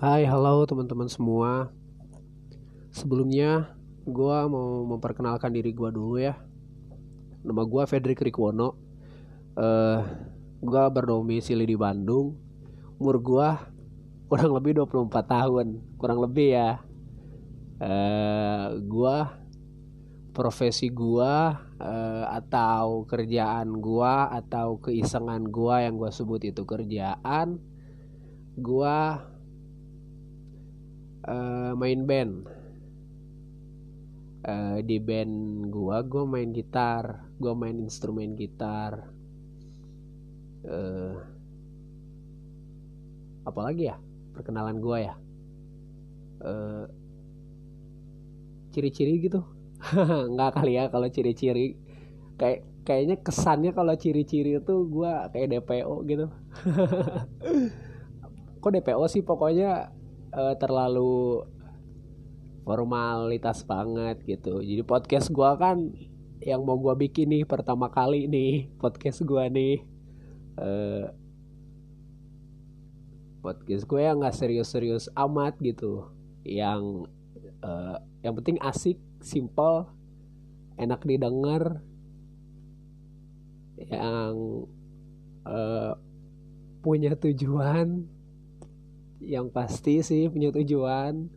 Hai, halo teman-teman semua. Sebelumnya, gue mau memperkenalkan diri gue dulu ya. Nama gue Fredrik Rikwono. Uh, gue berdomisili di Bandung. Umur gue kurang lebih 24 tahun. Kurang lebih ya. Uh, gue profesi gue uh, atau kerjaan gue atau keisengan gue yang gue sebut itu kerjaan gue uh, main band. Uh, di band gua gua main gitar. Gua main instrumen gitar. Uh, apalagi ya? Perkenalan gua ya? Uh, ciri-ciri gitu. Nggak kali ya kalau ciri-ciri. Kayak kayaknya kesannya kalau ciri-ciri itu gua kayak DPO gitu. Kok DPO sih pokoknya uh, terlalu formalitas banget gitu. Jadi podcast gue kan yang mau gue bikin nih pertama kali nih podcast gue nih. Uh, podcast gue yang nggak serius-serius amat gitu. Yang uh, yang penting asik simple enak didengar. Yang uh, punya tujuan yang pasti sih punya tujuan.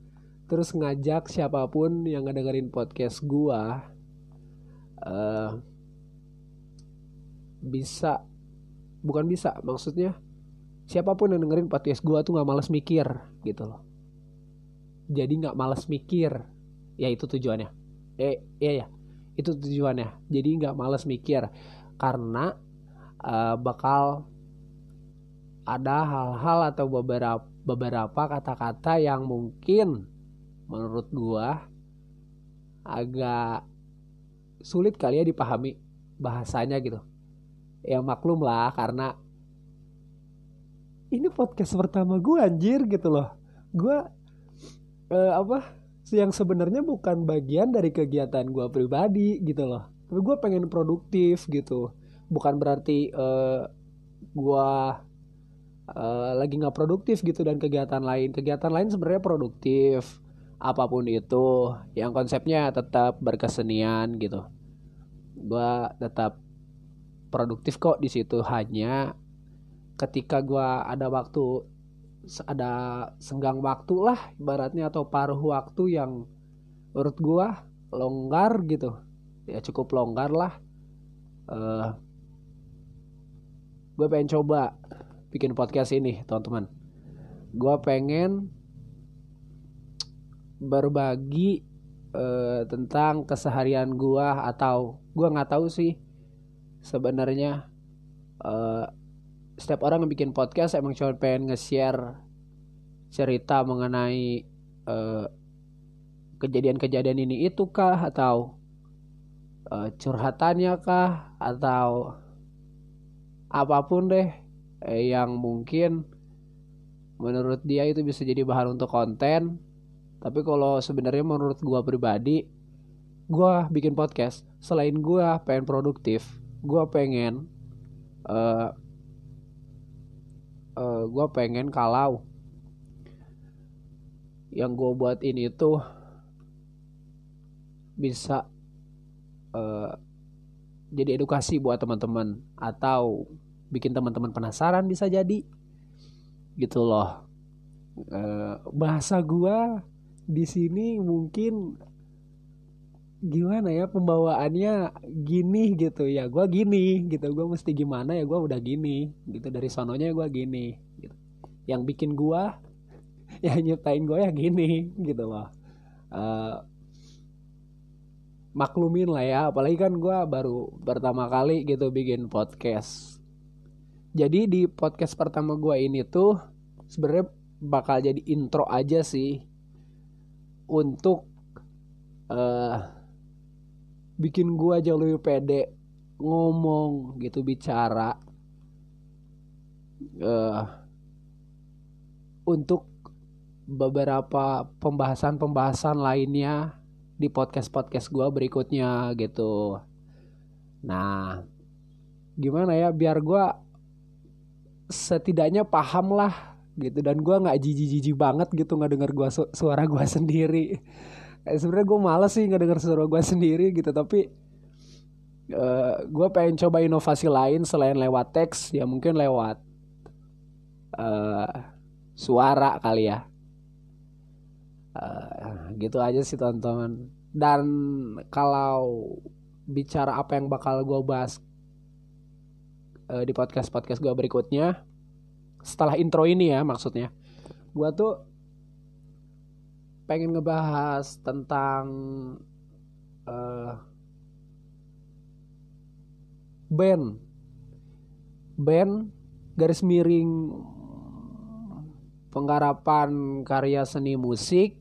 Terus ngajak siapa pun yang ngedengerin podcast gua uh, bisa bukan bisa maksudnya siapa pun yang dengerin podcast gua tuh nggak males mikir gitu loh. Jadi nggak males mikir. Ya itu tujuannya. Eh iya ya itu tujuannya. Jadi nggak males mikir. Karena uh, bakal ada hal-hal atau beberapa beberapa kata-kata yang mungkin menurut gua agak sulit kali ya dipahami bahasanya gitu. Ya maklum lah karena ini podcast pertama gua anjir gitu loh. Gua eh, apa yang sebenarnya bukan bagian dari kegiatan gua pribadi gitu loh. Tapi gua pengen produktif gitu. Bukan berarti eh, gua uh, lagi nggak produktif gitu dan kegiatan lain. Kegiatan lain sebenarnya produktif. Apa pun itu yang konsepnya tetap berkesenian gitu. Gua tetap produktif kok di situ. Hanya ketika gua ada waktu ada senggang waktu lah ibaratnya atau paruh waktu yang menurut gua longgar gitu. Ya cukup longgar lah. Uh, gue pengen coba bikin podcast ini teman-teman. Gue pengen berbagi uh, tentang keseharian gue atau gue nggak tahu sih sebenarnya uh, setiap orang yang bikin podcast emang cuma pengen nge-share cerita mengenai uh, kejadian-kejadian ini itu kah atau uh, curhatannya kah atau apa pun deh. eh, yang mungkin menurut dia itu bisa jadi bahan untuk konten. Tapi kalau sebenarnya menurut gua pribadi gua bikin podcast selain gua pengen produktif gua pengen uh, uh, gua pengen kalau yang gua buat ini tuh bisa uh, jadi edukasi buat teman-teman atau bikin teman-teman penasaran bisa jadi. Gitu loh. E, bahasa gua di sini mungkin gimana ya pembawaannya? Gini gitu. Ya gua gini gitu. Gua mesti gimana? Ya gua udah gini gitu. Dari sononya gua gini gitu. yang bikin gua yang nyiptain gua ya gini gitu loh. Uh, maklumin lah ya. Apalagi kan gua baru pertama kali gitu bikin podcast jadi di podcast pertama gue ini tuh sebenarnya bakal jadi intro aja sih untuk uh, bikin gue jauh lebih pede ngomong gitu bicara uh, untuk beberapa pembahasan-pembahasan lainnya di podcast-podcast gue berikutnya gitu. Nah, gimana ya biar gue setidaknya paham lah gitu. Dan gue nggak jijik-jijik banget gitu nggak denger gua su suara gue sendiri. Eh, sebenarnya gue males sih nggak denger suara gue sendiri gitu tapi uh, eh, gue pengen coba inovasi lain selain lewat teks. Ya mungkin lewat uh, suara kali ya. Uh, gitu aja sih teman-teman. Dan kalau bicara apa yang bakal gue bahas uh, di podcast podcast gue berikutnya. Setelah intro ini ya maksudnya. Gue tuh pengen ngebahas tentang uh, band. Band garis miring penggarapan karya seni musik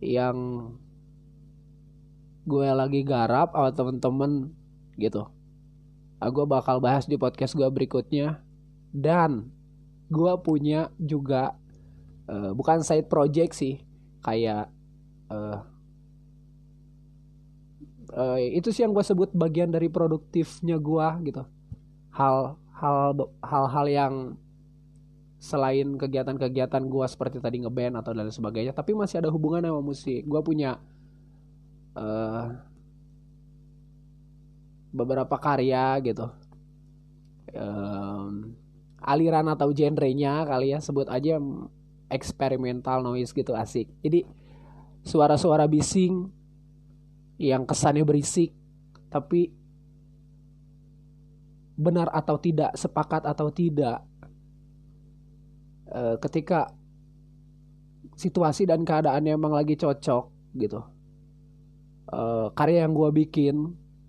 yang gue lagi garap sama temen-temen gitu. Ah, gue bakal bahas di podcast gue berikutnya. Dan gue punya juga uh, bukan side project sih kayak uh, uh, itu sih yang gue sebut bagian dari produktifnya gue gitu. Hal hal hal-hal yang selain kegiatan-kegiatan gue seperti tadi ngeband atau dan sebagainya tapi masih ada hubungan sama musik. Gue punya uh, beberapa karya gitu. Um, aliran atau genrenya kali ya sebut aja eksperimental noise gitu asik. Jadi suara-suara bising yang kesannya berisik tapi benar atau tidak sepakat atau tidak e, ketika situasi dan keadaannya emang lagi cocok gitu. E, karya yang gue bikin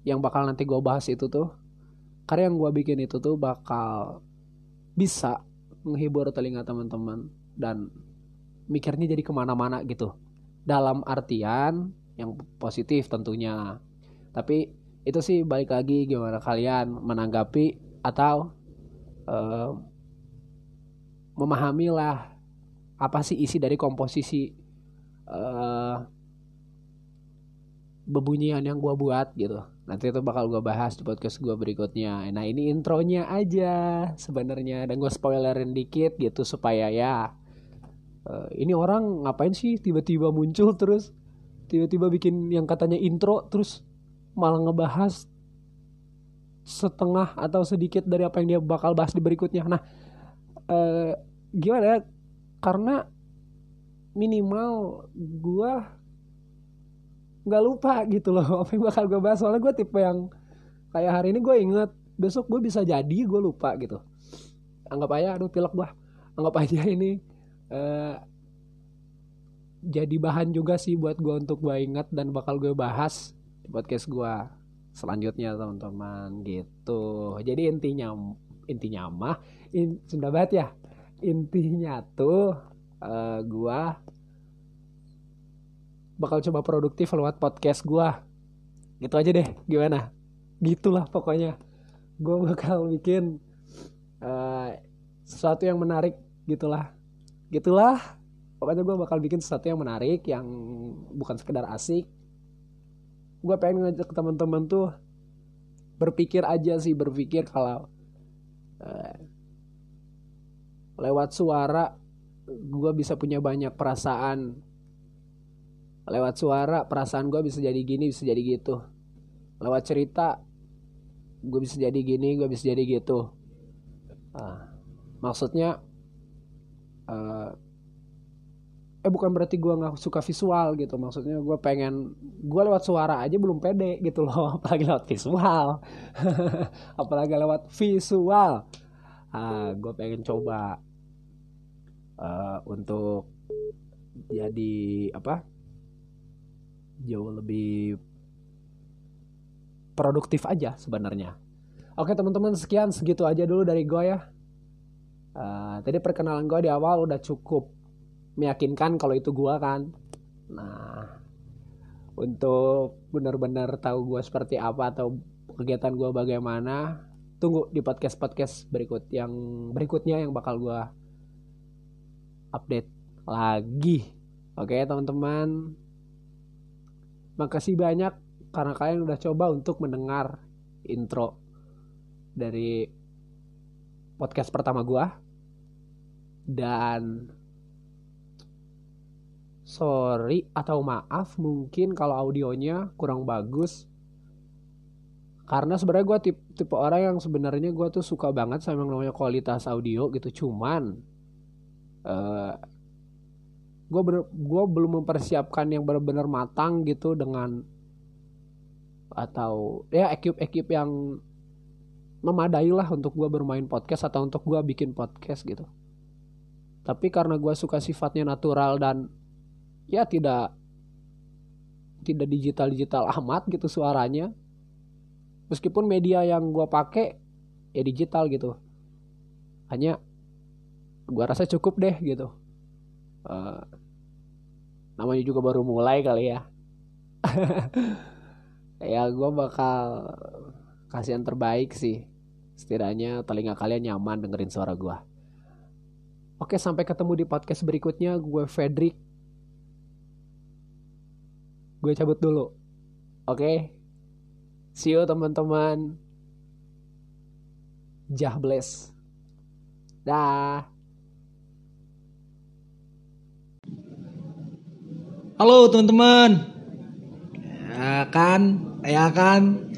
yang bakal nanti gue bahas itu tuh karya yang gue bikin itu tuh bakal bisa menghibur telinga teman-teman dan mikirnya jadi ke mana-mana gitu. Dalam artian yang positif tentunya. Tapi itu sih balik lagi gimana kalian menanggapi atau uh, memahami lah apa sih isi dari komposisi uh, bebunyian yang gue buat gitu nanti itu bakal gue bahas di podcast gue berikutnya nah ini intronya aja sebenarnya dan gue spoilerin dikit gitu supaya ya uh, ini orang ngapain sih tiba-tiba muncul terus tiba-tiba bikin yang katanya intro terus malah ngebahas setengah atau sedikit dari apa yang dia bakal bahas di berikutnya. Nah, eh, gimana? Karena minimal gua nggak lupa gitu loh apa yang bakal gue bahas. Soalnya gue tipe yang kayak hari ini gue inget besok gue bisa jadi gue lupa gitu. Anggap aja aduh pilek gue anggap aja ini uh, jadi bahan juga sih buat gue untuk gue ingat dan bakal gue bahas di podcast gue selanjutnya teman-teman. Gitu. Jadi intinya intinya mah in, sudah banget ya. Intinya tuh uh, eh, gue bakal coba produktif lewat podcast gue gitu aja deh gimana? Gitulah pokoknya. Gue bakal bikin uh, sesuatu yang menarik gitulah. Gitulah. Pokoknya gue bakal bikin sesuatu yang menarik yang bukan sekedar asik. Gue pengen ngajak teman-teman tuh berpikir aja sih berpikir kalau uh, lewat suara gue bisa punya banyak perasaan lewat suara perasaan gue bisa jadi gini bisa jadi gitu. Lewat cerita gue bisa jadi gini gue bisa jadi gitu. Uh, maksudnya uh, eh bukan berarti gue nggak suka visual gitu. Maksudnya gue pengen gue lewat suara aja belum pede gitu loh apalagi lewat visual. Apalagi lewat visual. Ah gue pengen coba uh, untuk jadi apa jauh lebih produktif aja sebenarnya. Oke teman-teman sekian segitu aja dulu dari gue ya. Uh, tadi perkenalan gue di awal udah cukup meyakinkan kalau itu gua kan. Nah untuk benar-benar tahu gua seperti apa atau kegiatan gua bagaimana tunggu di podcast podcast berikut yang berikutnya yang bakal gua update lagi. Oke teman-teman makasih banyak karena kalian udah coba untuk mendengar intro dari podcast pertama gua. Dan sorry atau maaf mungkin kalau audionya kurang bagus. Karena sebenarnya gue tipe, tipe orang yang sebenarnya gue tuh suka banget sama yang namanya kualitas audio gitu cuman uh, gue gue belum mempersiapkan yang benar-benar matang gitu dengan atau ya ekip-ekip yang memadai lah untuk gue bermain podcast atau untuk gue bikin podcast gitu. Tapi karena gue suka sifatnya natural dan ya tidak tidak digital digital amat gitu suaranya meskipun media yang gue pakai ya digital gitu. Hanya gue rasa cukup deh gitu. Uh, namanya juga baru mulai kali ya. Ya gue bakal kasih yang terbaik sih. Setidaknya telinga kalian nyaman dengerin suara gue oke sampai ketemu di podcast berikutnya. Gue Fredrik gue cabut dulu. Oke? See you teman-teman. Jah bless. Dah Halo teman-teman. Ya kan, ya kan.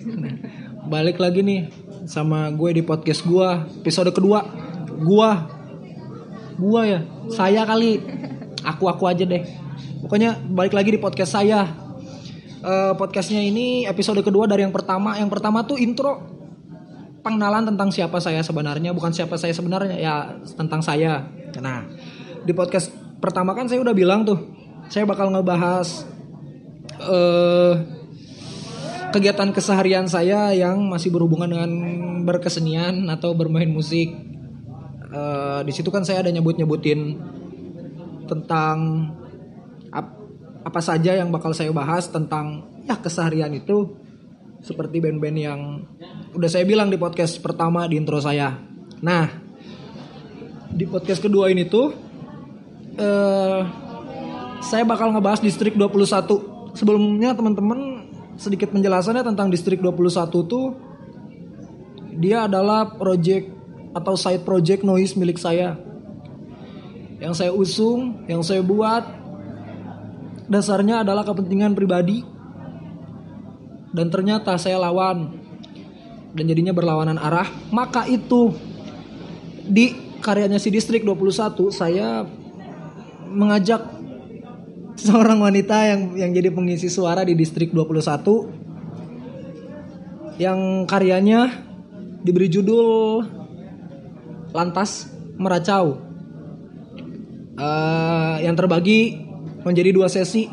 Balik lagi nih sama gue di podcast gue episode kedua. Gua, gua ya, saya kali. Aku aku aja deh. Pokoknya balik lagi di podcast saya. Uh, podcastnya ini episode kedua dari yang pertama. Yang pertama tuh intro pengenalan tentang siapa saya sebenarnya, bukan siapa saya sebenarnya ya tentang saya. Nah, di podcast pertama kan saya udah bilang tuh saya bakal ngebahas uh, kegiatan keseharian saya yang masih berhubungan dengan berkesenian atau bermain musik. Uh, di situ kan saya ada nyebut-nyebutin tentang ap, apa saja yang bakal saya bahas tentang ya keseharian itu seperti band-band yang udah saya bilang di podcast pertama di intro saya. Nah, di podcast kedua ini tuh uh, saya bakal ngebahas distrik 21. Sebelumnya teman-teman sedikit penjelasannya tentang distrik 21 tuh dia adalah project atau side project noise milik saya. Yang saya usung, yang saya buat dasarnya adalah kepentingan pribadi. Dan ternyata saya lawan dan jadinya berlawanan arah. Maka itu di karyanya si distrik 21 saya mengajak seorang wanita yang yang jadi pengisi suara di distrik 21 yang karyanya diberi judul Lantas Meracau. Uh, yang terbagi menjadi dua sesi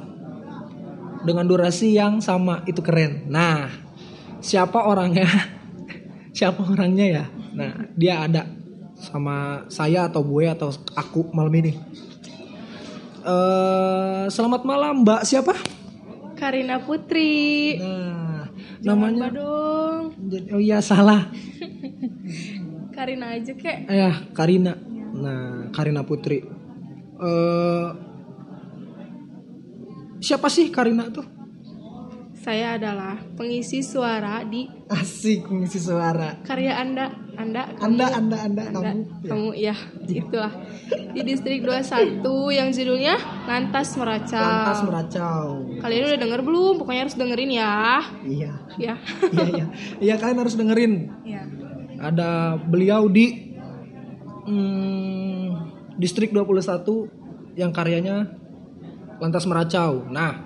dengan durasi yang sama. Itu keren. Nah siapa orangnya? Siapa orangnya ya? Nah dia ada sama saya atau gue atau aku malam ini Uh, selamat malam Mbak siapa? Karina Putri. Nah, Jangan namanya dong. Oh iya salah. Karina aja kek. Ya, Karina. Nah, Karina Putri. Uh, siapa sih Karina tuh? Saya adalah pengisi suara di Asik pengisi suara. Karya Anda, Anda, kamu, Anda, Anda, Anda, anda kamu, kamu ya, ya itulah. Di distrik 21 yang judulnya Lantas Meracau. Lantas Meracau. Kalian udah denger belum? Pokoknya harus dengerin ya. Iya. Ya. iya, iya. Iya, kalian harus dengerin. Iya. Ada beliau di hmm, distrik 21 yang karyanya Lantas Meracau. Nah,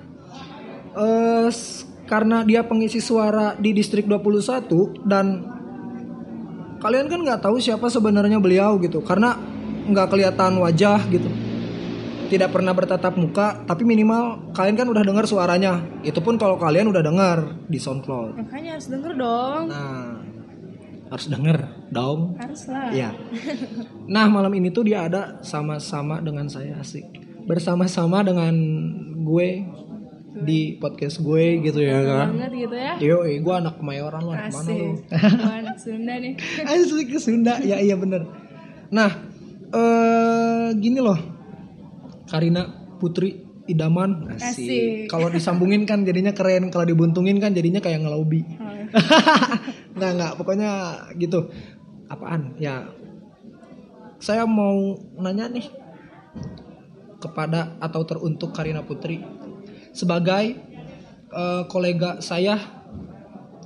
uh, karena dia pengisi suara di distrik 21 dan kalian kan nggak tahu siapa sebenarnya beliau gitu karena nggak kelihatan wajah gitu. Tidak pernah bertatap muka tapi minimal kalian kan udah dengar suaranya. Itu pun kalau kalian udah dengar di SoundCloud. Makanya harus denger dong. Nah harus denger dong. Harus lah ya nah malam ini tuh dia ada sama-sama dengan saya asik. Bersama-sama dengan gue di podcast gue gitu ya kan? banget gitu ya. Yo gue anak kemayoran lah mana lu? Gue anak Sunda nih. Asli ke Sunda. Ya iya bener. Nah eh gini loh. Karina Putri idaman. Asik, asik. kalau disambungin kan jadinya keren. Kalau dibuntungin kan jadinya kayak ngelobi. Oh. nggak nggak. Pokoknya gitu. Apaan? Ya saya mau nanya nih kepada atau teruntuk Karina Putri sebagai eh, kolega saya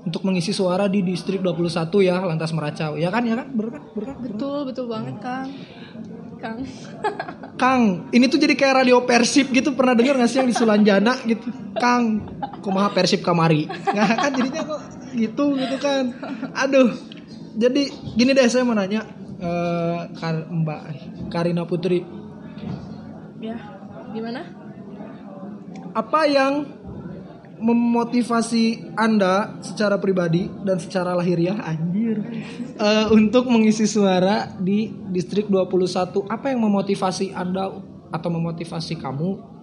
untuk mengisi suara di distrik 21 ya Lantas Meracau. Ya kan ya kan? Bener kan? Bener kan? Betul, betul banget, Kang. Kang. Kang, ini tuh jadi kayak radio Persib gitu pernah denger gak sih yang di Sulanjana gitu? Kang, kumaha Persib kamari. Nah kan jadinya kok gitu gitu kan. Aduh. Jadi gini deh saya mau nanya eh, Kar- Mbak Karina Putri, ya, gimana? Apa yang memotivasi Anda secara pribadi dan secara lahiriah anjir eh, untuk mengisi suara di distrik 21? Apa yang memotivasi Anda atau memotivasi kamu?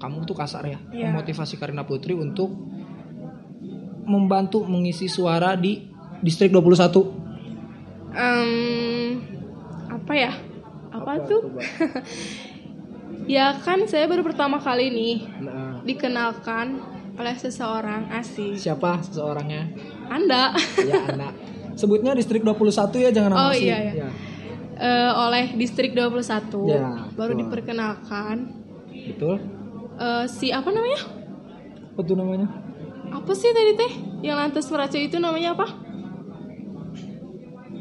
Kamu tuh kasar ya. Iya. Memotivasi Karina Putri untuk membantu mengisi suara di distrik 21. Em, apa ya? Apa, tuh? ya kan saya baru pertama kali nih Nah, dikenalkan oleh seseorang asing. siapa seseorangnya? Anda Ya, anak. Sebutnya distrik 21 ya, jangan nama Oh, iya, iya. Ya, eh, oleh Distrik 21 Ya, baru betul. diperkenalkan betul. Eh, si apa namanya? Apa tuh namanya? Apa sih tadi teh? Yang lantas meracu itu namanya apa?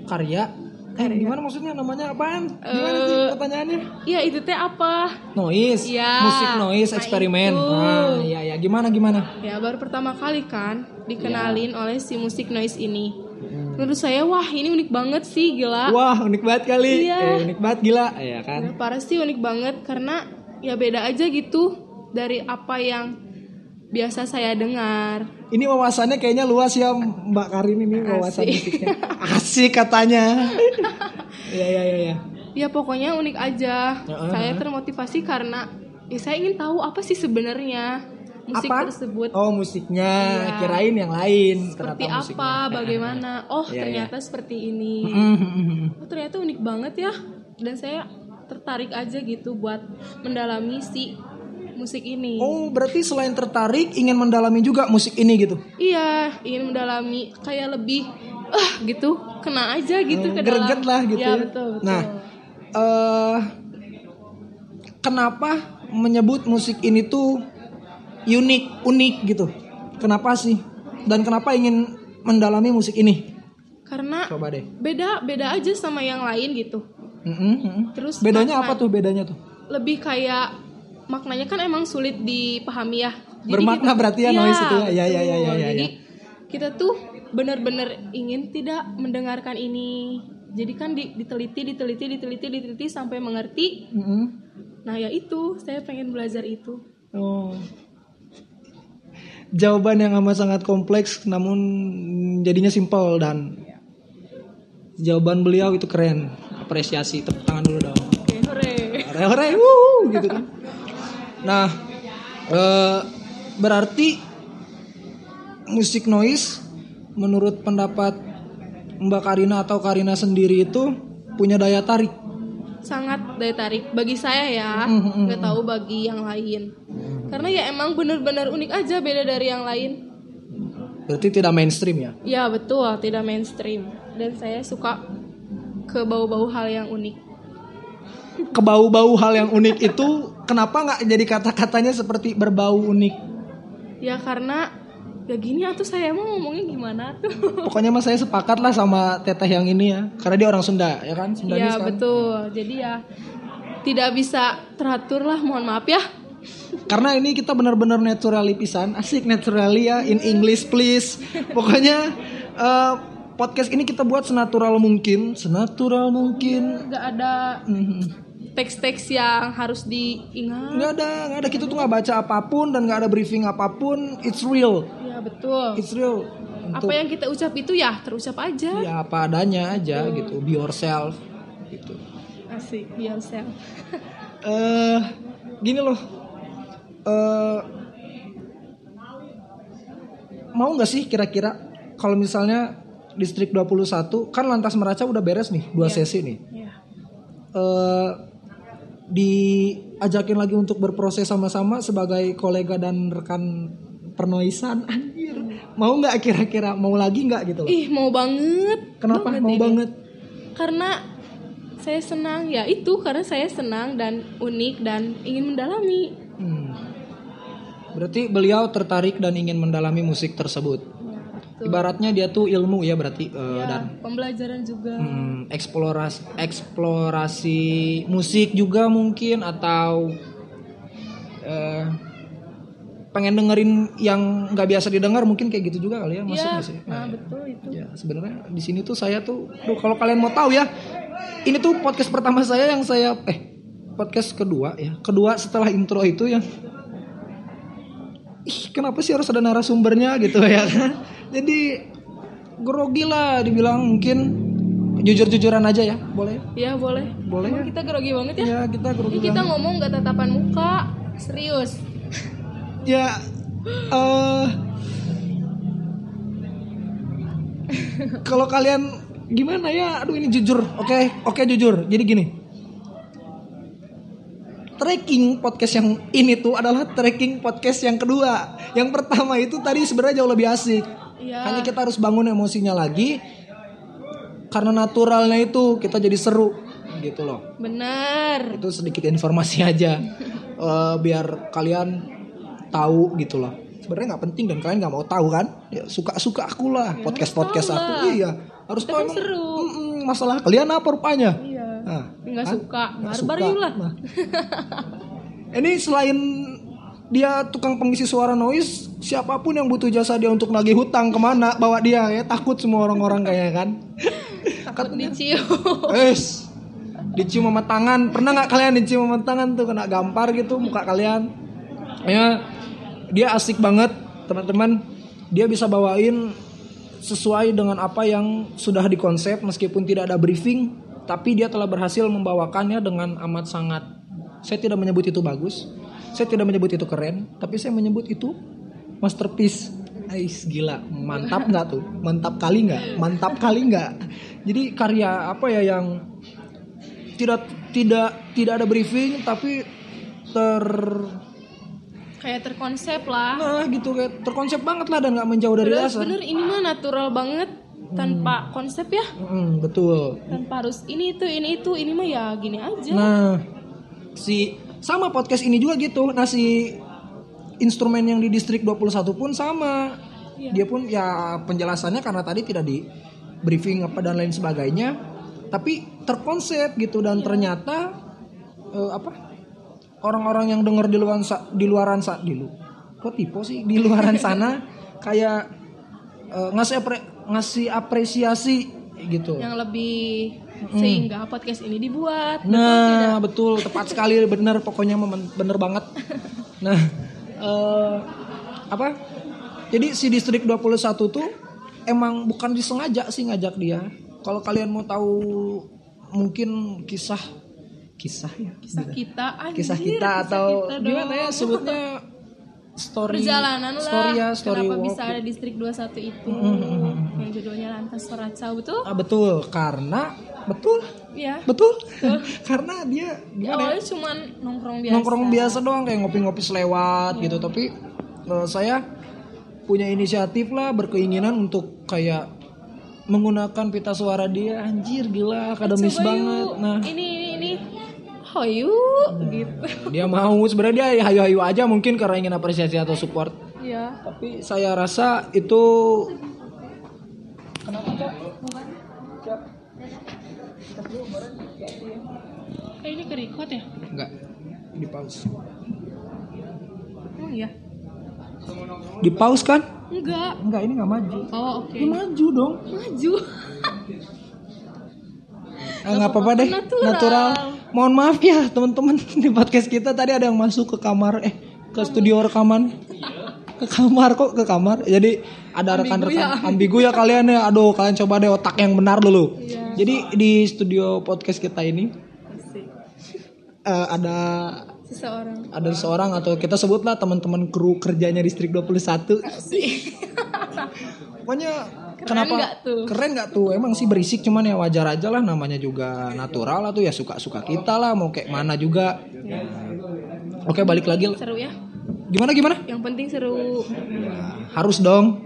karya Eh, gimana maksudnya namanya apaan? Gimana sih Eh, pertanyaannya? Iya itu teh apa? Noise, Iya. musik noise Nah, eksperimen. itu. Ah, iya ya, gimana gimana? Ya baru pertama kali kan dikenalin oleh si musik noise ini. Hmm. Menurut saya wah ini unik banget sih gila. Wah, unik banget kali. Iya. Eh, unik banget gila, ya kan? Ya, parah sih unik banget karena ya beda aja gitu dari apa yang biasa saya dengar. Ini wawasannya kayaknya luas ya Mbak Karin ini wawasan Asik. musiknya. Asik katanya. Iya iya iya ya. Ya pokoknya unik aja. Heeh. Saya termotivasi karena ya saya ingin tahu apa sih sebenarnya musik Apa? tersebut. Oh, musiknya. Iya. Kirain yang lain. seperti ternyata apa, musiknya. bagaimana? Oh, Iya, ternyata seperti ini. Mhm. Oh, ternyata unik banget ya. Dan saya tertarik aja gitu buat mendalami si musik ini. Oh, berarti selain tertarik ingin mendalami juga musik ini gitu. Iya, ingin mendalami kayak lebih ah gitu, kena aja gitu Hmm, ke dalam. greget lah gitu Ya, ya. betul, betul. Nah, eh kenapa menyebut musik ini tuh unik, unik gitu? Kenapa sih? Dan kenapa ingin mendalami musik ini? karena Coba deh. beda beda aja sama yang lain gitu. Mm-mm, mm-mm. Terus Bedanya makna- apa tuh? Bedanya tuh? Lebih kayak maknanya kan emang sulit dipahami ya. Bermakna berarti ya noise itu ya? Ya, ya, ya, ya, ya, Jadi ya. kita tuh benar-benar ingin tidak mendengarkan ini. Jadi kan di- diteliti, diteliti, diteliti, diteliti sampai mengerti. Mm-mm. Nah ya itu, saya pengen belajar itu. Oh. Jawaban yang amat sangat kompleks namun jadinya simpel dan jawaban beliau itu keren. Apresiasi, tepuk tangan dulu dong. Oke, hore. Hore hore, wuh, gitu kan. Nah, eh, berarti musik noise menurut pendapat Mbak Karina atau Karina sendiri itu punya daya tarik. Sangat daya tarik bagi saya ya, Mm, mm, nggak tahu bagi yang lain. Karena ya emang bener-bener unik aja beda dari yang lain. Berarti tidak mainstream ya? Ya betul, tidak mainstream. Dan saya suka ke bau-bau hal yang unik. Kebau-bau hal yang unik itu kenapa nggak jadi kata-katanya seperti berbau unik? Ya karena ya gini atuh saya mau ngomongnya gimana tuh. Pokoknya mas saya sepakat lah sama teteh yang ini ya, karena dia orang Sunda ya kan, Sundanis ya kan. betul. Jadi ya tidak bisa teratur lah, mohon maaf ya. Karena ini kita benar-benar naturally pisan, asik naturally ya in English please. Pokoknya eh, podcast ini kita buat senatural mungkin, senatural mungkin. Gak ada Mhm. Teks-teks yang harus diingat. Nggak ada, nggak ada kita tuh nggak baca apa pun dan nggak ada briefing apa pun. It's real, Ya betul. it's real. Apa yang kita ucap itu ya terucap aja. Ya apa adanya aja gitu, be yourself gitu. Asik, be yourself. eh gini loh eh mau nggak sih kira-kira kalau misalnya distrik 21 kan lantas meraca udah beres nih dua sesi nih Ya. eh diajakin lagi untuk berproses sama-sama sebagai kolega dan rekan pernoisan anjir mau nggak kira-kira mau lagi nggak gitu loh Ih, mau banget. kenapa Banget mau ini. banget Karena saya senang ya itu karena saya senang dan unik dan ingin mendalami Hmm. Berarti beliau tertarik dan ingin mendalami musik tersebut. Betul. Ibaratnya dia tuh ilmu ya berarti Ya, dan pembelajaran juga hmm, eksplorasi eksplorasi musik juga mungkin atau eh, pengen dengerin yang nggak biasa didengar mungkin kayak gitu juga kali ya masuk ya sih? nah betul itu Ya sebenarnya di sini tuh saya tuh, aduh, kalau kalian mau tahu ya, ini tuh podcast pertama saya yang saya eh podcast kedua ya, kedua setelah intro itu yang ih kenapa sih harus ada narasumbernya gitu ya kan? Jadi grogi lah dibilang mungkin jujur-jujuran aja ya, boleh? ya boleh Boleh Emang ya? kita grogi banget ya Ya kita grogi. ini kita banget. ngomong gak tatapan muka serius Ya eh kalau kalian gimana ya? Aduh ini jujur. Oke, oke jujur. Jadi gini. Tracking podcast yang ini tuh adalah tracking podcast yang kedua. Yang pertama itu tadi sebenarnya jauh lebih asik. ya Hanya kita harus bangun emosinya lagi. Karena naturalnya itu kita jadi seru gitu loh. Benar. Itu sedikit informasi aja. Eh, biar kalian tahu gitu loh. Sebenarnya nggak penting dan kalian nggak mau tahu kan? Ya, suka suka aku lah podcast podcast aku. iya harus tahu masalah kalian apa rupanya? Iya nggak kan? suka Nggak barbar suka. yuk lah Nah. ini selain dia tukang pengisi suara noise siapa pun yang butuh jasa dia untuk nagih hutang ke mana bawa dia ya takut semua orang-orang kayaknya kan takut dicium Wes, dicium sama tangan. Pernah nggak kalian dicium sama tangan tuh kena gampar gitu muka kalian? Ya, dia asik banget teman-teman. Dia bisa bawain sesuai dengan apa yang sudah dikonsep meskipun tidak ada briefing, tapi dia telah berhasil membawakannya dengan amat sangat. Saya tidak menyebut itu bagus, saya tidak menyebut itu keren, tapi saya menyebut itu masterpiece. Ais gila, mantap nggak tuh? Mantap kali nggak? Mantap kali nggak? Jadi karya apa ya yang tidak tidak tidak ada briefing tapi ter kayak terkonsep lah nah gitu kayak terkonsep banget lah dan nggak menjauh dari dasar. bener ini mah natural banget tanpa konsep ya Mm, betul. tanpa harus ini itu ini itu ini mah ya gini aja Nah, si sama podcast ini juga gitu. Nah, si instrumen yang di distrik 21 pun sama. Iya. Dia pun ya penjelasannya karena tadi tidak di briefing apa dan lain sebagainya, tapi terkonsep gitu dan ternyata eh, apa? Orang-orang yang dengar di luaran sa- di luaran sa- di lu kok tipe sih di luaran sana kayak eh, ngasih ngasih apresiasi gitu. yang lebih sehingga podcast ini dibuat Nah, betul, tepat sekali, bener pokoknya bener banget. Nah, eh, apa? Jadi si distrik 21 tuh emang bukan disengaja sih ngajak dia. Kalau kalian mau tahu mungkin kisah kisah ya, kisah kita anjir, kisah kita atau kita gimana ya sebutnya story perjalanan lah. story ya, story kenapa walk. bisa ada distrik 21 itu? Yang judulnya lantas Soraca betul? Ah, betul, karena betul, ya betul. karena dia gimana ya? awalnya cuman nongkrong biasa. Nongkrong biasa doang kayak ngopi-ngopi selewat gitu. Tapi eh, saya punya inisiatif lah berkeinginan untuk kayak menggunakan pita suara dia. Anjir gila akademis Coba banget. Yuk. nah. Ini ini ini hoyu gitu. dia mau. Sebenarnya dia hayu-hayu aja mungkin karena ingin apresiasi atau support. Ya tapi saya rasa itu eh, ini ke record ya? Enggak di pause. Oh iya. Di pause kan? Enggak. Enggak ini nggak maju. Oh oke. Ini maju dong. Maju nggak apa-apa deh, Natural. natural. Mohon maaf ya teman-teman di podcast kita tadi ada yang masuk ke kamar, eh ke studio rekaman, ke kamar kok ke kamar. Jadi ada rekan-rekan ambigu ya kalian ya. Aduh kalian coba deh otak yang benar dulu. Iya. Jadi di studio podcast kita ini Asik. eh, ada seseorang ada seorang atau kita sebutlah teman-teman kru kerjanya distrik 21. Pokoknya kenapa nggak tuh? keren nggak tuh? Emang sih berisik cuman ya wajar aja lah namanya juga natural lah tuh ya suka-suka kita lah mau kayak mana juga. Oke balik lagi seru ya gimana gimana? yang penting seru Harus dong.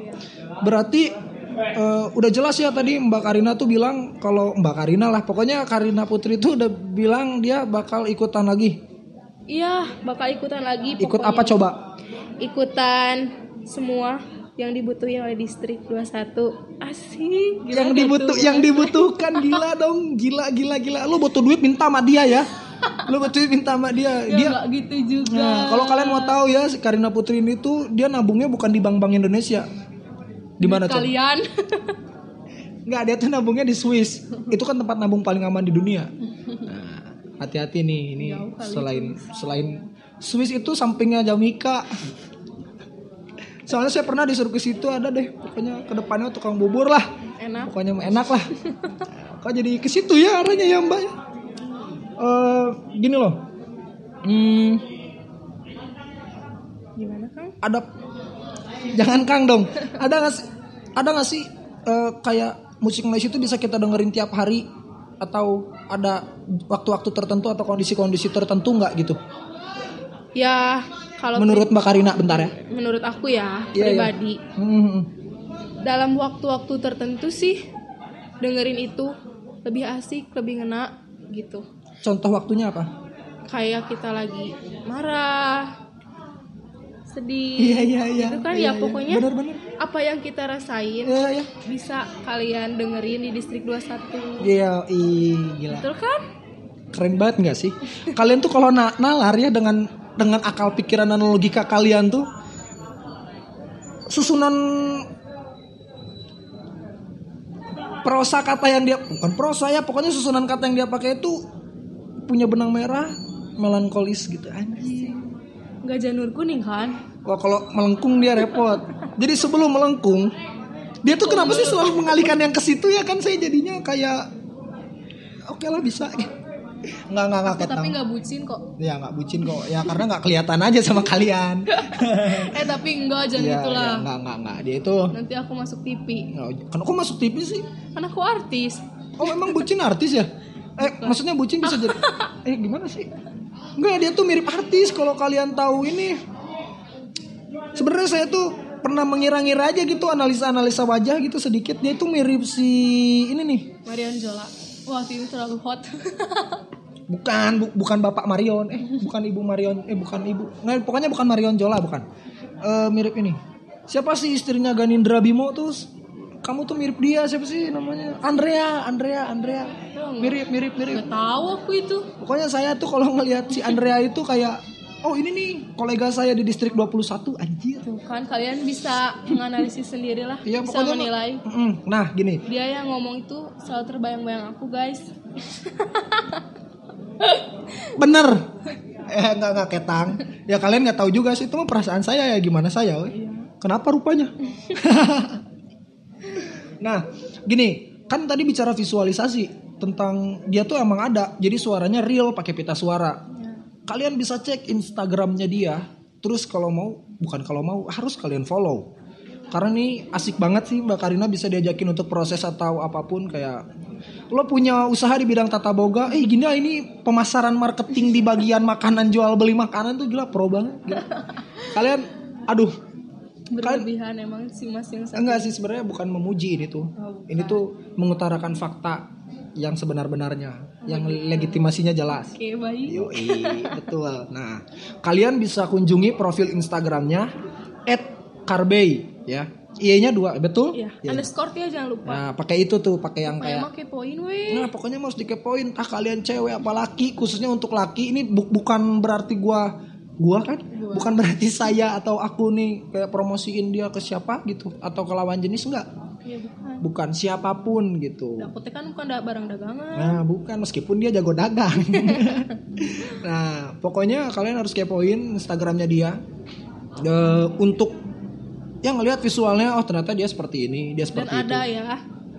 Berarti eh, udah jelas ya tadi Mbak Karina tuh bilang kalau Mbak Karina lah pokoknya Karina Putri tuh udah bilang dia bakal ikutan lagi. Iya, bakal ikutan lagi. Ikut pokoknya. apa coba? Ikutan semua yang dibutuhin oleh distrik 21. Asik. gila yang gak dibutuh tuh? yang dibutuhkan gila dong, gila gila gila. Lu butuh duit minta sama dia ya. Lu butuh duit minta sama dia. Ya Dia nggak gitu juga. Nah, kalau kalian mau tahu ya, si Karina Putri ini tuh dia nabungnya bukan di bank-bank Indonesia. Di mana coba? kalian Enggak, dia tuh nabungnya di Swiss. Itu kan tempat nabung paling aman di dunia. Nah, hati-hati nih, ini selain selain Swiss itu sampingnya Jamaica. Soalnya saya pernah disuruh ke situ ada deh, pokoknya ke depannya tukang bubur lah. enak. Pokoknya enak lah. Kok jadi ke situ ya arahnya ya Mbak? Eh, gini loh. Hmm, Gimana Kang? ada jangan Kang dong. Ada nggak sih ada nggak sih eh, kayak musik noise itu bisa kita dengerin tiap hari atau ada waktu-waktu tertentu atau kondisi-kondisi tertentu nggak gitu? Ya, kalau Menurut Mbak Karina bentar ya. menurut aku ya Iya, iya. pribadi Hmm, dalam waktu-waktu tertentu sih dengerin itu lebih asik, lebih ngena gitu. Contoh waktunya apa? Kayak kita lagi marah, sedih. Iya iya iya. Itu kan Iya, ya iya. pokoknya Bener-bener. apa yang kita rasain Iya iya. bisa kalian dengerin di distrik 21. Iya, ih, gila. Betul kan? Keren banget nggak sih? Kalian tuh kalau na- nalar ya dengan dengan akal pikiran dan logika kalian tuh susunan prosa kata yang dia bukan prosa ya pokoknya susunan kata yang dia pakai itu punya benang merah melankolis gitu anjing. Nggak janur kuning kan? Wah kalau melengkung dia repot. Jadi sebelum melengkung dia tuh kenapa sih selalu mengalihkan yang ke situ ya kan saya jadinya kayak oke lah bisa. Nggak nggak nggak ketang. Tapi nggak bucin kok. Ya nggak bucin kok. Ya karena nggak kelihatan aja sama kalian. eh tapi enggak jangan ya, gitulah. ya, nggak nggak nggak dia itu. Nanti aku masuk TV. Kenapa kok masuk TV sih? Kan aku artis. Oh emang bucin artis ya? Eh maksudnya bucin bisa jadi? Eh gimana sih? Enggak dia tuh mirip artis kalau kalian tahu ini. Sebenarnya saya tuh pernah mengira-ngira aja gitu analisa-analisa wajah gitu sedikit dia tuh mirip si ini nih. Marion Jola. Wah, ini terlalu hot. Bukan, bu- bukan Bapak Marion, eh bukan Ibu Marion, eh bukan Ibu. Nah, pokoknya bukan Marion Jola, bukan. Eh mirip ini. Siapa sih istrinya Ganindra Bimo tuh? Kamu tuh mirip dia, siapa sih namanya? Andrea, Andrea, Andrea. Mirip, mirip, mirip. Gak tahu aku itu. Pokoknya saya tuh kalau ngelihat si Andrea itu kayak oh ini nih kolega saya di distrik 21 anjir. Tuh kan kalian bisa menganalisis sendiri lah. Iya bisa menilai. Nah, gini. Dia yang ngomong itu selalu terbayang-bayang aku, guys. Bener. Eh enggak enggak ketang. Ya kalian nggak tahu juga sih itu mah perasaan saya ya gimana saya, we. Kenapa rupanya? nah, gini, kan tadi bicara visualisasi tentang dia tuh emang ada. Jadi suaranya real pakai pita suara. Kalian bisa cek Instagramnya dia. Terus kalau mau, bukan kalau mau, harus kalian follow. Karena nih asik banget sih Mbak Karina bisa diajakin untuk proses atau apa pun kayak lo punya usaha di bidang tata boga, eh gini ah, ini pemasaran marketing di bagian makanan jual beli makanan tuh gila pro banget. Gila. Kalian, aduh, Berlebihan emang si Mas yang enggak sih sebenarnya bukan memuji ini tuh. Ini tuh mengutarakan fakta yang sebenar-benarnya, yang legitimasinya jelas. Oke, baik. Yoi, betul. Nah, kalian bisa kunjungi profil Instagramnya @karbei ya. I-nya dua, betul? Iya, Ya. underscore ya jangan lupa. Nah, pakai itu tuh, pakai yang Kayak kayak make poin weh. Nah, pokoknya harus dikepoin. Ah, kalian cewek apa laki, khususnya untuk laki ini bu- bukan berarti gua gua kan bukan berarti saya atau aku nih kayak promosiin dia ke siapa gitu atau ke lawan jenis enggak. Iya, bukan. Bukan siapa pun gitu. Dapetnya kan bukan da- barang dagangan. Nah, bukan meskipun dia jago dagang. nah, pokoknya kalian harus kepoin Instagramnya dia Eh, untuk yang ngelihat visualnya oh ternyata dia seperti ini, dia Dan seperti itu. ada ya,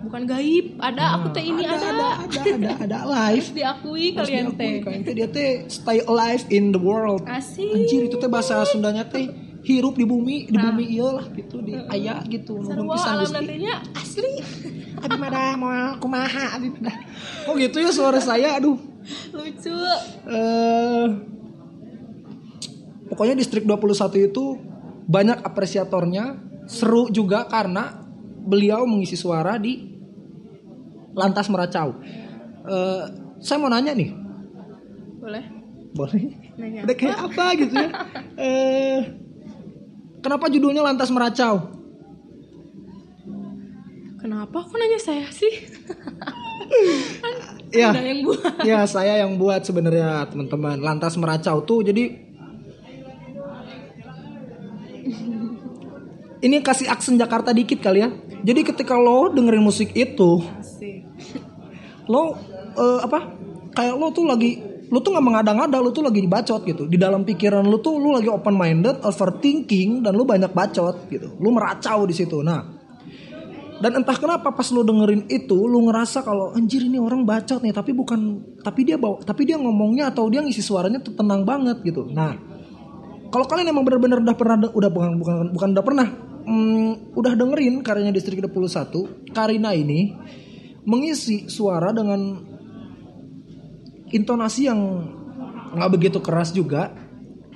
bukan gaib. Ada, aku teh ini ada. ada, ada, ada, ada live. Harus diakui Harus kalian teh. kalian teh dia teh stay alive in the world. Asik. Anjir itu teh bahasa Sundanya teh hirup di bumi, di bumi iya lah gitu di aya gitu nuhun pisan Gusti. asli. Abi mada moal kumaha abi mada. Oh gitu ya suara saya aduh. Lucu. Eh pokoknya distrik 21 itu banyak apresiatornya, seru juga karena beliau mengisi suara di Lantas Meracau. Eh, saya mau nanya nih, Boleh? boleh? Nanya. Udah kayak apa gitu ya? Eh, kenapa judulnya Lantas Meracau? Kenapa kok nanya saya sih? Ya, Ada yang buat. ya saya yang buat sebenarnya teman-teman. Lantas Meracau tuh jadi ini kasih aksen Jakarta dikit kali ya. Jadi ketika lo dengerin musik itu, Asik. lo eh, apa? Kayak lo tuh lagi lo tuh nggak mengada-ngada, lo tuh lagi bacot gitu. Di dalam pikiran lo tuh lo lagi open minded, overthinking dan lo banyak bacot gitu. Lo meracau di situ. Nah, dan entah kenapa pas lo dengerin itu lo ngerasa kalau anjir ini orang bacot nih tapi bukan tapi dia bawa tapi dia ngomongnya atau dia ngisi suaranya tuh tenang banget gitu nah kalau kalian emang benar-benar udah pernah udah bukan bukan bukan udah pernah hmm, udah dengerin karyanya distrik 21 Karina ini mengisi suara dengan intonasi yang nggak begitu keras juga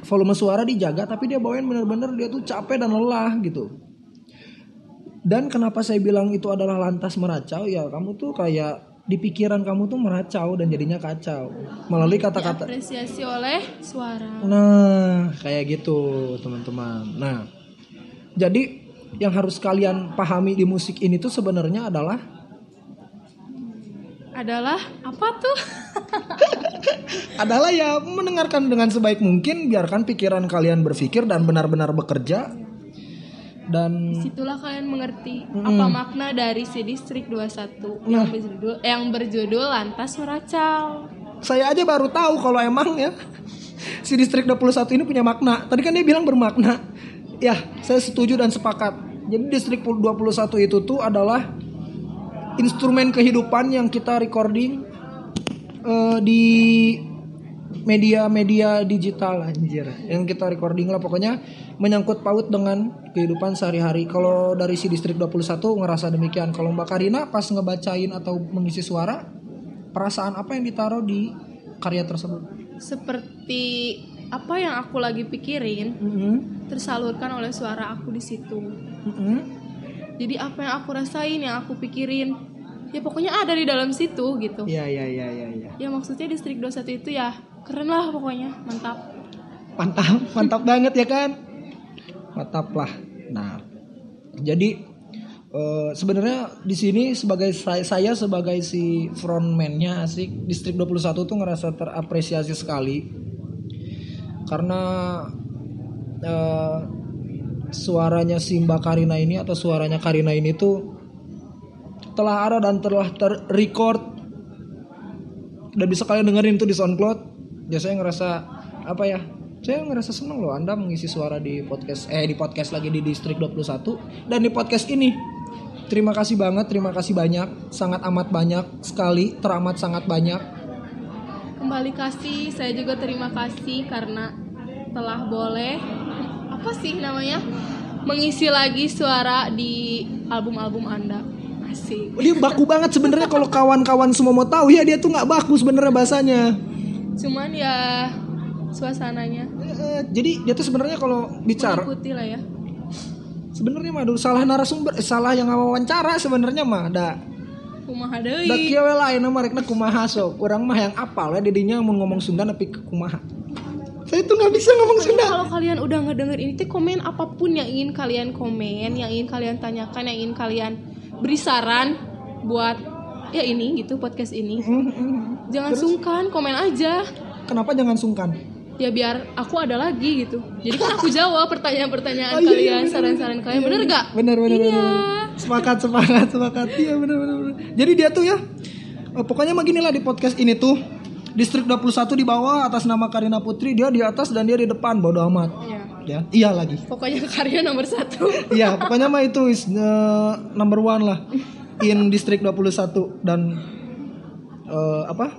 volume suara dijaga tapi dia bawain bener-bener dia tuh capek dan lelah gitu dan kenapa saya bilang itu adalah lantas meracau ya kamu tuh kayak di pikiran kamu tuh meracau dan jadinya kacau melalui kata-kata Apresiasi oleh suara. Nah, kayak gitu, teman-teman. Nah, jadi yang harus kalian pahami di musik ini tuh sebenarnya adalah Adalah apa tuh? adalah ya mendengarkan dengan sebaik mungkin, biarkan pikiran kalian berpikir dan benar-benar bekerja. Dan Situlah kalian mengerti apa makna dari si Distrik 21 yang berjudul yang berjudul Lantas Meracau. saya aja baru tahu kalau emang ya si distrik 21 ini punya makna. Tadi kan dia bilang bermakna. Ya, saya setuju dan sepakat. Jadi distrik 21 itu tuh adalah instrumen kehidupan yang kita recording eh, di media-media digital anjir. Yang kita recording lah pokoknya menyangkut paut dengan kehidupan sehari-hari. Kalau dari si distrik 21 ngerasa demikian. Kalau Mbak Karina pas ngebacain atau mengisi suara, perasaan apa yang ditaruh di karya tersebut? Seperti apa yang aku lagi pikirin Mm-mm. tersalurkan oleh suara aku di situ. Mm-mm. Jadi apa yang aku rasain, yang aku pikirin, ya pokoknya ada di dalam situ gitu. Iya iya iya iya. Ya. Ya maksudnya Distrik 21 itu ya keren lah pokoknya, mantap. Mantap, mantap banget ya kan? Mantap lah. Nah, jadi eh, sebenarnya di sini sebagai saya, saya sebagai si frontman-nya asik distrik 21 tuh ngerasa terapresiasi sekali karena eh, suaranya si Mbak Karina ini atau suaranya Karina ini tuh telah ada dan telah terrecord. Dan bisa kalian dengerin tuh di SoundCloud. Ya saya ngerasa apa ya saya ngerasa seneng loh Anda mengisi suara di podcast eh di podcast lagi di distrik 21 dan di podcast ini. Terima kasih banget terima kasih banyak sangat amat banyak sekali teramat sangat banyak. Kembali kasih, saya juga terima kasih karena telah boleh apa sih namanya mengisi lagi suara di album-album Anda. Asik. dia baku banget sebenarnya kalau kawan-kawan semua mau tahu ya dia tuh nggak baku sebenarnya bahasanya Cuman ya suasananya Eh, jadi dia tuh sebenarnya kalau bicara mengikuti lah ya. sebenarnya mah aduh, salah narasumber eh, salah yang wawancara sebenarnya mah dah Kumaha Da deui. kieu we lain mah rekna kumaha sok. Urang mah yang apal ya didinya mun ngomong Sunda tapi kumaha. Saya tuh nggak bisa ngomong Sunda. Kalau kalian udah ngedenger ini teh komen apa pun yang ingin kalian komen, yang ingin kalian tanyakan, yang ingin kalian beri saran buat ya ini gitu podcast ini. Jangan sungkan, komen aja. Kenapa jangan sungkan? Ya biar aku ada lagi gitu. Jadi kan aku jawab pertanyaan-pertanyaan Oh, iya, iya, kalian, saran-saran kalian. Bener gak? Bener bener Iya. bener. Sepakat sepakat sepakat. Iya bener bener bener. Jadi dia tuh ya eh, pokoknya mah gini lah di podcast ini tuh Distrik 21 di bawah atas nama Karina Putri dia di atas dan dia di depan bodo amat. Iya. Ya, iya lagi. Pokoknya karya nomor satu. Iya, pokoknya mah itu is eh, number one lah in Distrik 21 dan eh, apa?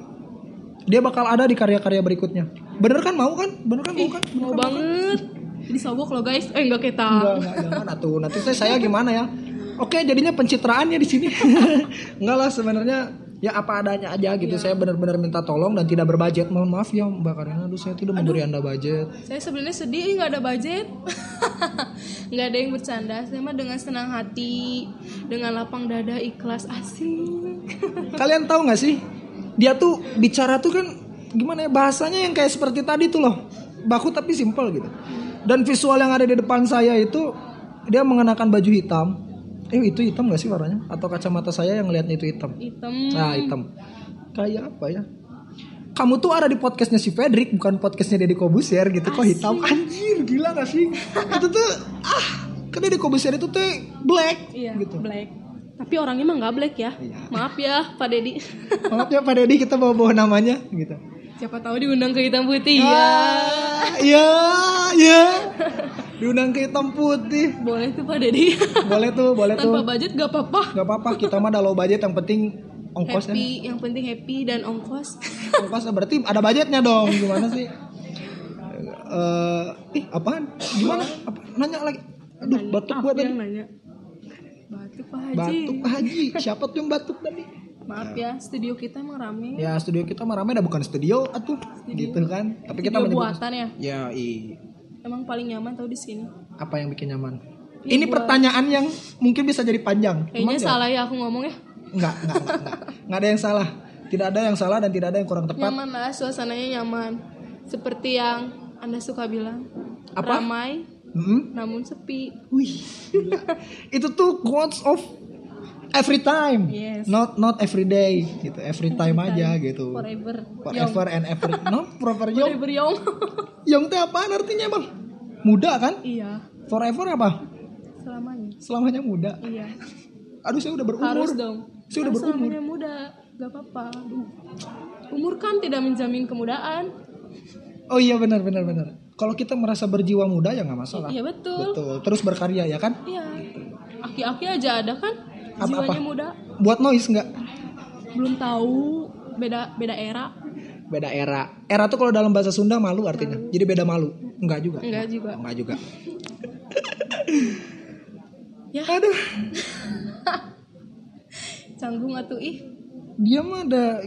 Dia bakal ada di karya-karya berikutnya. Bener kan mau kan? Bener kan mau kan? Bener Mau kan, banget. Jadi sobok loh guys. Eh enggak kita. Enggak, enggak, jangan atuh. Nanti saya, saya gimana ya? Oke, jadinya pencitraannya di sini. enggak lah sebenarnya ya apa adanya aja gitu. Saya benar-benar minta tolong dan tidak berbudget. Mohon maaf ya mbak Karina aduh saya tidak memberi anda budget. Saya sebenarnya sedih ih, nggak ada budget, nggak ada yang bercanda. Saya mah dengan senang hati, dengan lapang dada, ikhlas, asik. kalian tahu nggak sih? Dia tuh bicara tuh kan gimana ya bahasanya yang kayak seperti tadi tuh loh. Baku tapi simple gitu. Dan visual yang ada di depan saya itu dia mengenakan baju hitam eh itu hitam gak sih warnanya atau kacamata saya yang ngelihatnya itu hitam Hitam. nah hitam kayak apa ya kamu tuh ada di podcastnya si Fredrik bukan podcastnya Deddy Kobusier gitu kok hitam anjir gila gak sih itu tuh ah kan Deddy Kobusier itu tuh black Iya, gitu black. Tapi orangnya mah nggak black ya. Iya. Maaf ya, Pak Dedi. maaf ya Pak Deddy kita bawa-bawa namanya gitu Siapa tahu diundang ke hitam putih Ah. ya. Iya, iya. Diundang ke hitam putih. Boleh tuh Pak Dedi. Boleh tuh, boleh tuh. Tanpa budget gak apa-apa. Gak apa-apa, kita mah ada low budget yang penting ongkos ya. Happy, yang penting happy dan ongkos. Ongkos berarti ada budgetnya dong. Gimana sih? Eh, ih, apaan? Gimana? Apa? Nanya lagi. Aduh, batuk gua tadi. nanya. Batuk Pak Haji. Batuk Pak Haji. Siapa tuh yang batuk tadi? Maaf ya, studio kita emang rame. Ya, studio kita mah ramai dah bukan studio atuh. Gitu kan. Tapi kita Studio menyebut buatan ya. Ya, i. Emang paling nyaman tau di sini. Apa yang bikin nyaman? Ya, Ini buat- pertanyaan yang mungkin bisa jadi panjang. Kayaknya salah ya aku ngomong ya. Enggak, enggak, enggak, enggak. Enggak ada yang salah. Tidak ada yang salah dan tidak ada yang kurang tepat. Nyaman lah, suasananya nyaman. Seperti yang Anda suka bilang. Apa? Ramai, Mm-mm. namun sepi. Wih. Itu tuh quotes of every time. Yes. Not not every day gitu. Every time aja gitu. Forever. Forever and every no forever young. Forever young. Young teh apaan artinya, Bang? Muda kan? iya, Forever apa? selamanya. Selamanya muda. Iya. Aduh, saya udah berumur. Harus dong. Saya udah Kan berumur. selamanya muda. Gak apa-apa. Umur kan tidak menjamin kemudaan. Oh iya benar benar benar. Kalau kita merasa berjiwa muda ya nggak masalah. Iya betul. Betul. Terus berkarya ya kan? Iya. Aki-aki aja ada kan? Apa-apa? Jiwanya muda. Buat noise nggak? Belum tahu beda beda era. beda era. Era tuh kalau dalam bahasa Sunda malu artinya. Jadi beda malu. Enggak juga. Enggak juga. Enggak juga. Ya. Aduh, Canggung atuh ih. dia mah ada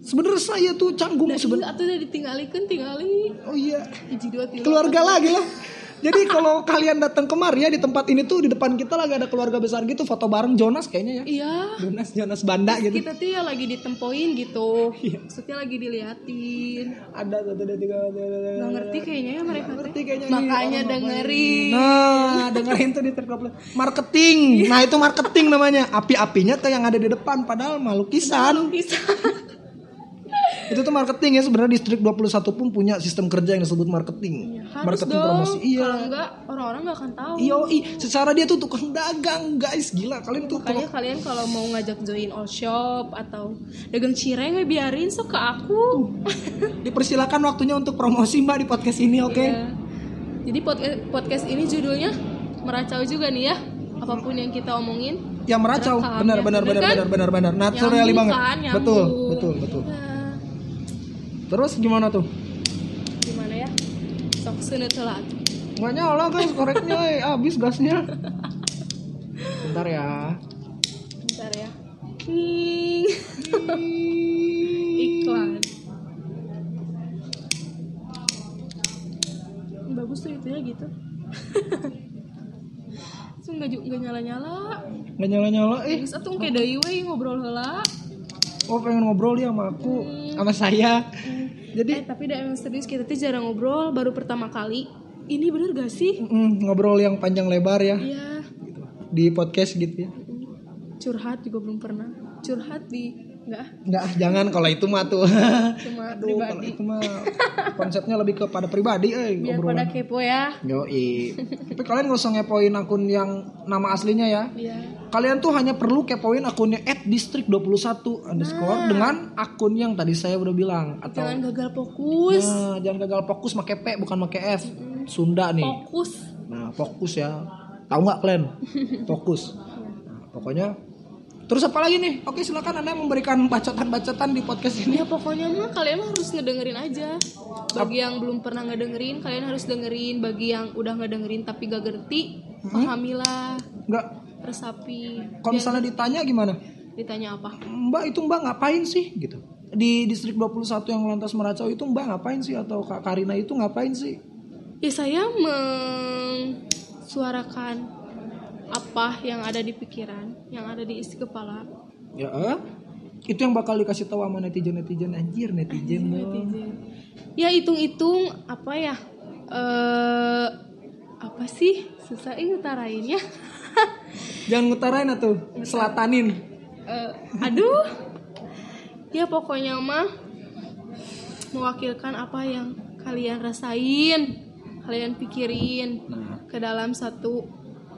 sebenarnya saya tuh canggung Dan sebenarnya. atuh udah ditinggalikeun tingali. Oh iya. Keluarga lagi lah. Jadi kalau kalian datang kemari ya di tempat ini tuh di depan kita lagi ada keluarga besar gitu foto bareng Jonas kayaknya ya. Iya. Jonas Jonas Banda gitu. Kita tuh ya lagi ditempoin gitu. Iya. Maksudnya lagi diliatin. Ada satu dua tiga. Nggak ngerti kayaknya ya mereka Ngerti teh. kayaknya nih, Makanya dengerin. Nah, dengerin tuh di Triplet. Marketing. Nah, itu marketing namanya. Api-apinya tuh yang ada di depan padahal mah lukisan. Itu tuh marketing ya sebenarnya distrik 21 pun punya sistem kerja yang disebut marketing. Harus marketing dong. promosi. Iya. Kalau enggak orang-orang nggak akan tahu. Iya, ih, secara dia tuh tukang dagang, guys. Gila, kalian tuh Makanya kalian kalau mau ngajak join all shop atau dagang cireng biarin sok ke aku. dipersilakan waktunya untuk promosi Mbak di podcast ini, oke? Ya. Jadi podcast podcast ini judulnya meracau juga nih ya. Apa pun yang kita omongin. Ya meracau, benar ya. benar Bener benar kan? benar benar benar. Naturally Nyambung banget. kan, nyambung. betul, betul, betul. Terus gimana tuh? gimana ya? Sok seuneu telat. Nggak nyala guys, koreknya eh, habis gasnya. Bentar ya. Bentar ya. Iklan. Bagus tuh itunya gitu. Nggak ju- nggak nyala-nyala. Nggak nyala-nyala eh. Atuh kayak we ngobrol heula. Oh pengen ngobrol dia sama aku, sama saya. Jadi Eh tapi dah emang serius kita tuh jarang ngobrol baru pertama kali. Ini bener gak sih? mm, ngobrol yang panjang lebar ya Iya. di podcast gitu ya. Curhat juga belum pernah. Curhat di enggak Nggak, ah, jangan kalau itu mah tuh. cuma Aduh, kalau pribadi. itu mah konsepnya lebih kepada pribadi eh Biar pada ngobrolan. kepo ya. Yoi. Tapi kalian gak usah ngepoin akun yang nama aslinya ya. Iya. Kalian tuh hanya perlu kepoin akunnya @distrik21 underscore dengan akun yang tadi saya udah bilang atau Jangan gagal fokus. Nah, jangan gagal fokus pakai P bukan pakai F. Sunda nih. Fokus. Nah, fokus ya. Tahu nggak kalian? Fokus. Nah, pokoknya Terus apa lagi nih? Oke, silakan Anda memberikan bacotan-bacotan di podcast ini. Ya pokoknya mah kalian mah harus ngedengerin aja. Bagi yang belum pernah ngedengerin, kalian harus dengerin. Bagi yang udah ngedengerin tapi gak ngerti, pahamilah, Enggak. Resapi. Kalau misalnya ditanya gimana? Ditanya apa? Mbak itu Mbak ngapain sih gitu. Di distrik 21 yang lantas meracau itu Mbak ngapain sih atau Kak Karina itu ngapain sih? Ya saya mensuarakan apa yang ada di pikiran, yang ada di isi kepala Ya, eh? itu yang bakal dikasih tahu sama netizen-netizen anjir netizen dong. netizen. Ya hitung-hitung apa ya? Eh apa sih? Susah ini utarainnya. Jangan ngutarain atuh, selatanin. Eh, aduh. Ya pokoknya mah mewakilkan apa yang kalian rasain, kalian pikirin Nah, ke dalam satu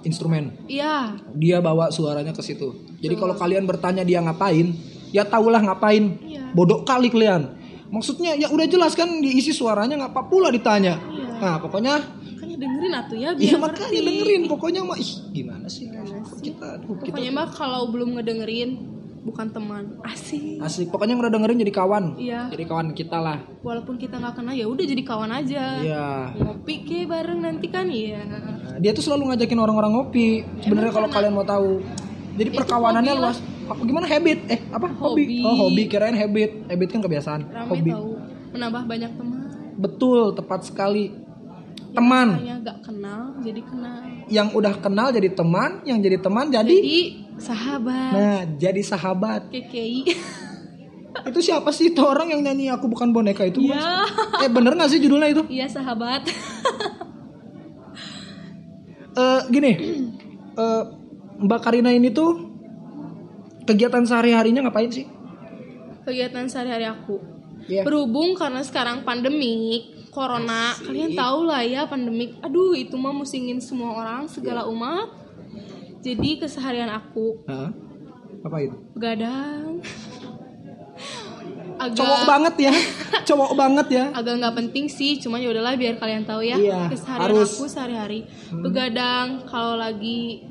instrumen. ya Dia bawa suaranya ke situ. Jadi kalau kalian bertanya dia ngapain, ya tahulah ngapain. Iya. Bodoh kali kalian. Maksudnya ya udah jelas kan diisi suaranya nggak apa pula ditanya. Iya. Nah pokoknya makanya dengerin atuh ya biar Iya makanya dengerin pokoknya mah ih gimana sih sih? Kita aduh, kita Pokoknya mah kalau belum ngedengerin bukan teman. Asik. asik. Pokoknya yang udah dengerin jadi kawan. Iya. jadi kawan kita lah. Walaupun kita nggak kenal ya udah jadi kawan aja. iya. Ngopi ke bareng nanti kan ya. Nah, dia tuh selalu ngajakin orang-orang ngopi. Sebenarnya kalau kalian mau tahu. Jadi Itu perkawanannya luas. apa gimana? Habit? Eh apa? Hobi, Hobi. oh hobi. Kirain habit. Habit kan kebiasaan. Rame hobi. tahu menambah banyak teman. betul. Tepat sekali teman Hanya gak kenal jadi kenal. yang udah kenal jadi teman yang jadi teman jadi Jadi sahabat. nah jadi sahabat KKI. itu siapa sih itu orang yang nyanyi aku bukan boneka itu ya. eh bener gak sih judulnya itu Iya sahabat. Eh gini, eh, Mbak Karina ini tuh kegiatan sehari-harinya ngapain sih? Kegiatan sehari-hari aku. Iya. Berhubung karena sekarang pandemik, corona, kalian tahu lah ya pandemik. Aduh, itu mah musingin semua orang, segala umat. Jadi keseharian aku Hah? Ngapain? begadang. Agak Cowok banget ya, cowok banget ya. agak nggak penting sih, cuma ya udahlah biar kalian tahu ya Iya, keseharian harus. aku sehari-hari. Begadang kalau lagi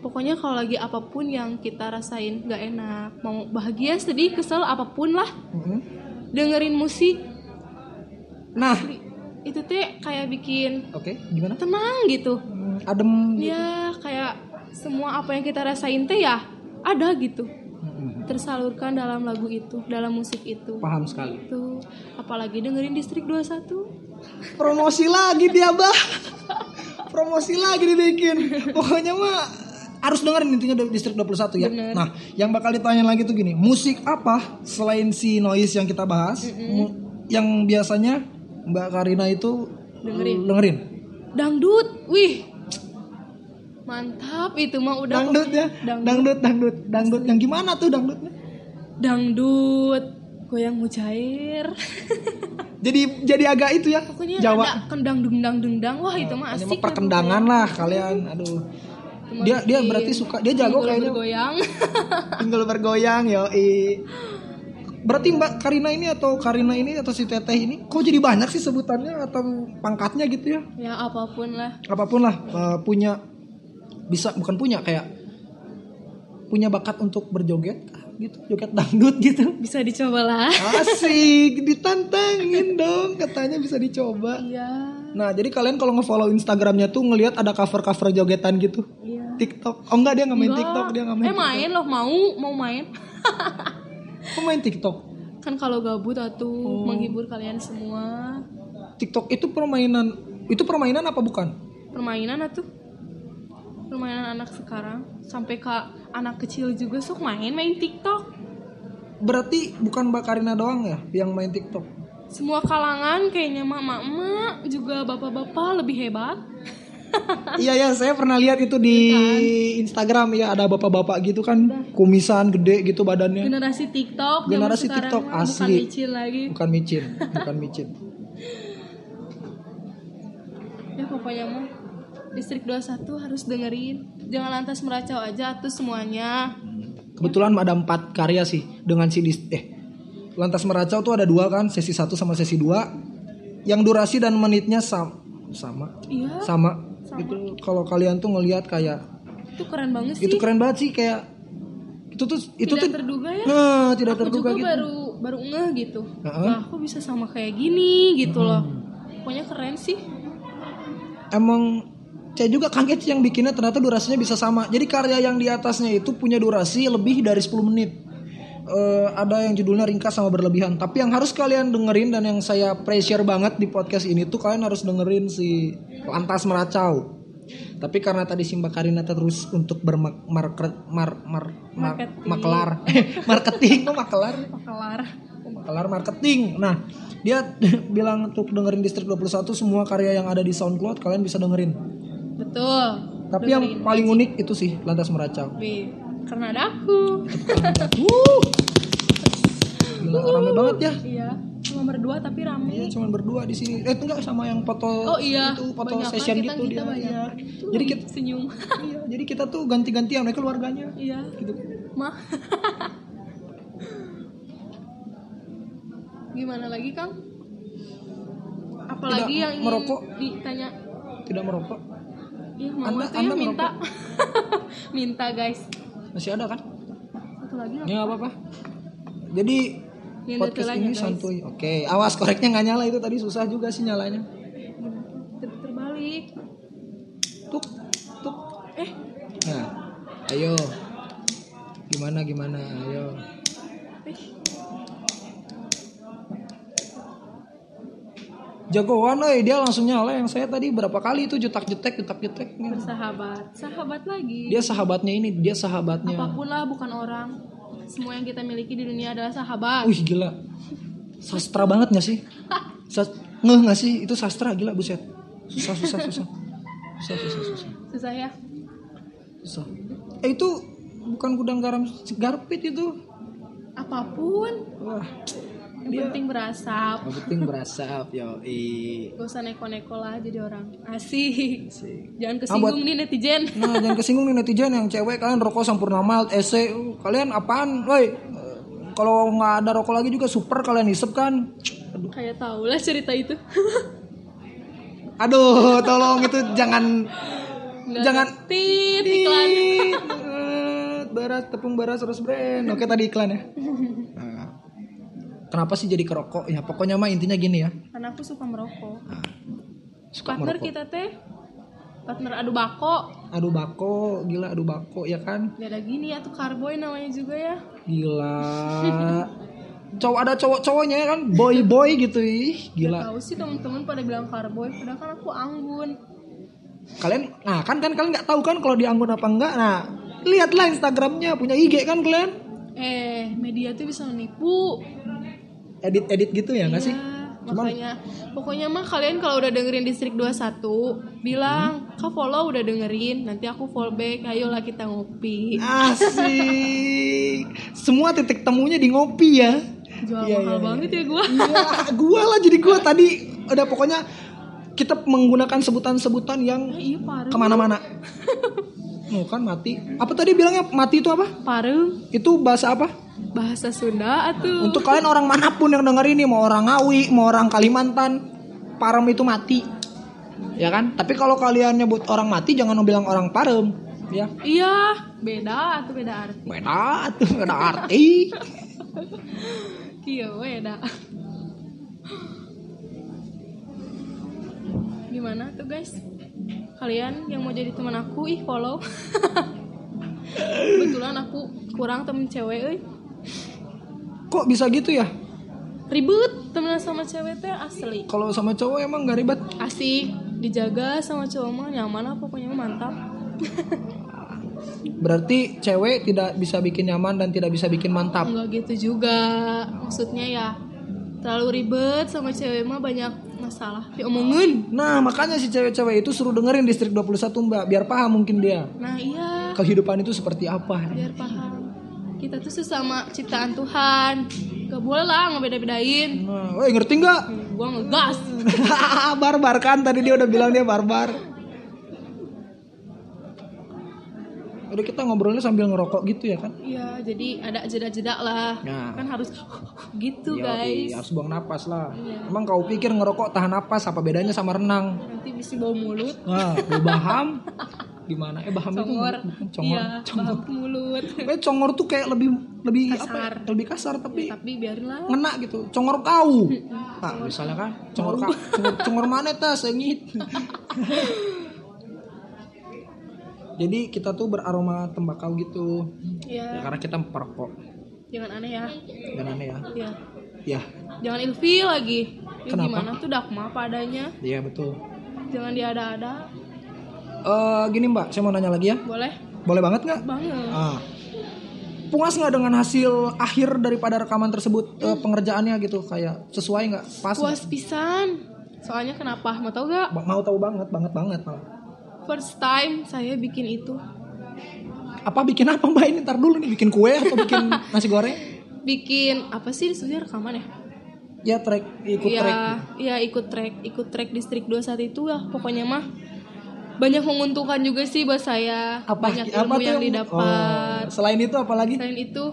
pokoknya kalau lagi apa pun yang kita rasain nggak enak, mau bahagia, sedih, kesel apa pun lah, Mhm. Dengerin musik Nah, itu teh kayak bikin oke, gimana? tenang gitu. Hmm, Adem. Ya kayak semua apa yang kita rasain teh ya ada gitu. Mhm. Tersalurkan dalam lagu itu, dalam musik itu. Paham sekali. Tuh, apalagi dengerin Distrik 21. Promosi lagi dia, Bah. Promosi lagi dibikin. Pokoknya mah harus dengerin intinya di distrik 21 ya. Bener. Nah, yang bakal ditanya lagi tuh gini, musik apa selain si noise yang kita bahas, mu- yang biasanya Mbak Karina itu Dengerin. dengerin. Dangdut, wih. Mantap itu mah udah Dangdut ya, Dangdut. dangdut, dangdut, dangdut. Yang gimana tuh dangdutnya? Dangdut, goyang mujair. Jadi jadi agak itu ya, Pokoknya Jawa. ada kendang dendang dendang. Wah, itu mah Ini asik. mah dah perkendangan lah kalian. Aduh. Mah Dia dia berarti suka, dia jago pinggul kayaknya. bergoyang. Tinggal bergoyang yo. Berarti Mbak Karina ini atau Karina ini atau si Teteh ini kok jadi banyak sih sebutannya atau pangkatnya gitu ya? ya apa pun lah. Apa pun lah eh, punya bisa bukan punya kayak punya bakat untuk berjoget gitu, joget dangdut gitu. Bisa dicoba lah. Asik, ditantangin dong katanya bisa dicoba. Iya. Nah, jadi kalian kalau nge-follow Instagramnya tuh ngelihat ada cover-cover jogetan gitu. Iya. TikTok. Oh enggak dia nggak main Enggak. TikTok, dia nggak main. Eh main loh, mau mau main. Kok main TikTok? kan kalau gabut atuh Oh. menghibur kalian semua. TikTok itu permainan itu permainan apa bukan? Permainan atuh. Permainan anak sekarang sampai ke anak kecil juga sok main main TikTok. Berarti bukan Mbak Karina doang ya yang main TikTok. Semua kalangan kayaknya mama-mama juga bapak-bapak lebih hebat. iya ya, saya pernah lihat itu di Instagram ya ada bapak-bapak gitu kan, kumisan gede gitu badannya. Generasi TikTok, Generasi TikTok, mah bukan asli. micin lagi. Bukan micin, bukan micin. Ya pokoknya mah Distrik 21 harus dengerin. Jangan lantas meracau aja tuh semuanya. Kebetulan ada empat karya sih dengan si dis eh Lantas Meracau tuh ada dua kan, sesi satu sama sesi dua Yang durasi dan menitnya sam sama. Iya, Sama. Itu kalau kalian tuh ngelihat kayak itu keren banget sih. itu keren banget sih kayak itu tuh itu Tidak tuh terduga ya. nah, tidak Aku terduga juga gitu. baru baru ngeh gitu. Lah, kok bisa sama kayak gini gitu loh. Pokoknya keren sih. Emang saya juga kaget sih yang bikinnya ternyata durasinya bisa sama. Jadi karya yang di atasnya itu punya durasi lebih dari 10 menit. Eh, ada yang judulnya ringkas sama berlebihan. Tapi yang harus kalian dengerin dan yang saya pressure banget di podcast ini tuh kalian harus dengerin si Lantas Meracau. Tapi karena tadi Simba Karina terus untuk bermarket mar, mar, mar, Marketing. makelar marketing kok makelar kelar kelar marketing. Nah, dia bilang untuk dengerin Distrik 21 semua karya yang ada di SoundCloud kalian bisa dengerin. betul Tapi yang paling unik itu sih Lantas Meracau. Wih, karena ada aku Wuh. Gila, rame banget ya. iya cuma berdua tapi rame Iya, cuman berdua di sini. Eh, enggak sama yang foto oh iya itu foto banyak session kita, gitu kita dia. banyak. Iya. Tuh, Jadi kita senyum iya, jadi kita tuh ganti-gantian mereka keluarganya. iya Gitu. mah gimana lagi kang apalagi Tidak yang ingin merokok. ditanya Tidak merokok. Iya, mama Anda- tuh Anda ya minta. minta guys. Masih ada kan? Satu lagi? Ya nggak apa-apa. Jadi Yang podcast ini guys. santuy. Oke, awas koreknya nggak nyala itu tadi susah juga sih nyalanya. Ter- terbalik. Tuk, tuk. Eh, Nah, ayo. Gimana gimana? Ayo. eh. Jagoan, oi dia langsung nyala yang saya tadi berapa kali itu jetak-jetek, jetak-jetek. bersahabat. Sahabat lagi. Dia sahabatnya ini, dia sahabatnya. Apa pun lah bukan orang. Semua yang kita miliki di dunia adalah sahabat. Wih gila, sastra banget gak sih? Sas ngeh gak sih? Itu sastra gila buset. Susah susah susah. Susah susah susah. Susah ya. susah. Eh itu bukan gudang garam garpit itu. Apa pun. Wah, Yang Dia- penting berasap. yang penting berasap yo. Gak usah neko-neko lah jadi orang. Asik. Asik. Jangan Ah, kesinggung nih netizen. Nah, jangan kesinggung nih netizen yang cewek kalian rokok sampurna malt, ese, uh, kalian apaan, woi? Kalau nggak ada rokok lagi juga super kalian hisep kan? Kayak tau lah cerita itu. Aduh, tolong itu jangan Nggak Jangan. tit iklan. Baras tepung baras terus brand. Oke tadi iklan ya. Nah, Kenapa sih jadi kerokok? Ya pokoknya mah intinya gini ya. Karena aku suka merokok. Nah, suka Partner merokok. kita teh partner adu bako. Aduh bako, gila aduh bako ya kan? Gak ada gini ya tuh carboy namanya juga ya. Gila. Cowok ada cowok-cowoknya ya kan, boy-boy gitu ih, gila. tahu sih temen-temen pada bilang carboy, padahal kan aku anggun. Kalian, nah kan kan kalian nggak tahu kan kalau dia anggun apa enggak. Nah, lihatlah Instagramnya, punya IG kan kalian? Eh, media tuh bisa menipu. Edit-edit gitu ya nggak sih? Ya, makanya pokoknya mah kalian kalau udah dengerin distrik 21 bilang kak follow udah dengerin nanti aku follow back ayolah kita ngopi Asik. Semua titik temunya di ngopi ya. jual Iya, mahal iya, banget ya gua Iya, gua lah jadi gua tadi udah pokoknya kita menggunakan sebutan-sebutan yang Eh, iya ke mana-mana. Oh kan mati. Apa tadi bilangnya mati itu apa? parung Itu bahasa apa? Bahasa Sunda atuh Untuk kalian orang mana pun yang denger ini, mau orang Ngawi, mau orang Kalimantan, parem itu mati. Ya kan? Tapi kalau kalian nyebut orang mati jangan bilang orang parem. Ya. iya beda atau beda arti Beda tuh, beda arti. iya beda gimana tuh guys kalian yang mau jadi teman aku ih follow kebetulan aku kurang temen cewek euy. Kok bisa gitu ya? ribet temenan sama cewek teh asli Kalau sama cowok emang gak ribet. asik dijaga sama cowok mah nyaman lah pokoknya mantap Berarti cewek tidak bisa bikin nyaman dan tidak bisa bikin mantap. enggak gitu juga maksudnya ya terlalu ribet sama cewek mah banyak masalah diomongin Nah, makanya si cewek-cewek itu suruh dengerin Distrik 21 Mbak, biar paham mungkin dia. nah iya Kehidupan itu seperti apa. biar paham kita tuh sesama ciptaan Tuhan gak boleh lah ngebeda-bedain Nah, woi ngerti nggak? gua ngegas barbar kan tadi dia udah bilang dia barbar. Udah kita ngobrolnya sambil ngerokok gitu ya kan? iya jadi ada jeda-jeda lah Nah. kan harus gitu Yoi, guys harus buang napas lah. Iya. Emang kau pikir ngerokok tahan napas apa bedanya sama renang? nanti bisa bau mulut Nah, lu baham gimana? Eh baham itu congor bukan congor. iya bahap mulut Eh congor tuh kayak lebih lebih apa? Kasar. ya? Lebih kasar tapi tapi biarin lah ngena gitu. Congor kau. Nah, misalnya kan congor kau. Congor, congor mana tas sengit. Jadi kita tuh beraroma tembakau gitu. Ya, ya karena kita perokok. jangan aneh ya Dan aneh ya. ya Ya, jangan ilfil lagi ya, Kenapa? gimana tuh dakma padanya iya betul. jangan diada-ada Eh gini Mbak, saya mau nanya lagi ya. boleh Boleh banget nggak? banget Ah. Puas nggak dengan hasil akhir daripada rekaman tersebut eh, pengerjaannya gitu kayak sesuai nggak? Pas? puas pisan soalnya kenapa mau tau gak Ba- Mau tahu banget, banget banget malah. first time saya bikin itu Apa bikin apa Mbak ini? Ntar dulu nih bikin kue atau bikin nasi goreng? bikin apa sih sebenarnya rekaman ya Ya track ikut Iya, track. iya ikut track, ikut track distrik 2 saat itu lah pokoknya mah banyak menguntungkan juga sih buat saya. Apa banyak apa ilmu tuh yang didapat. Oh, selain itu apa lagi? Selain itu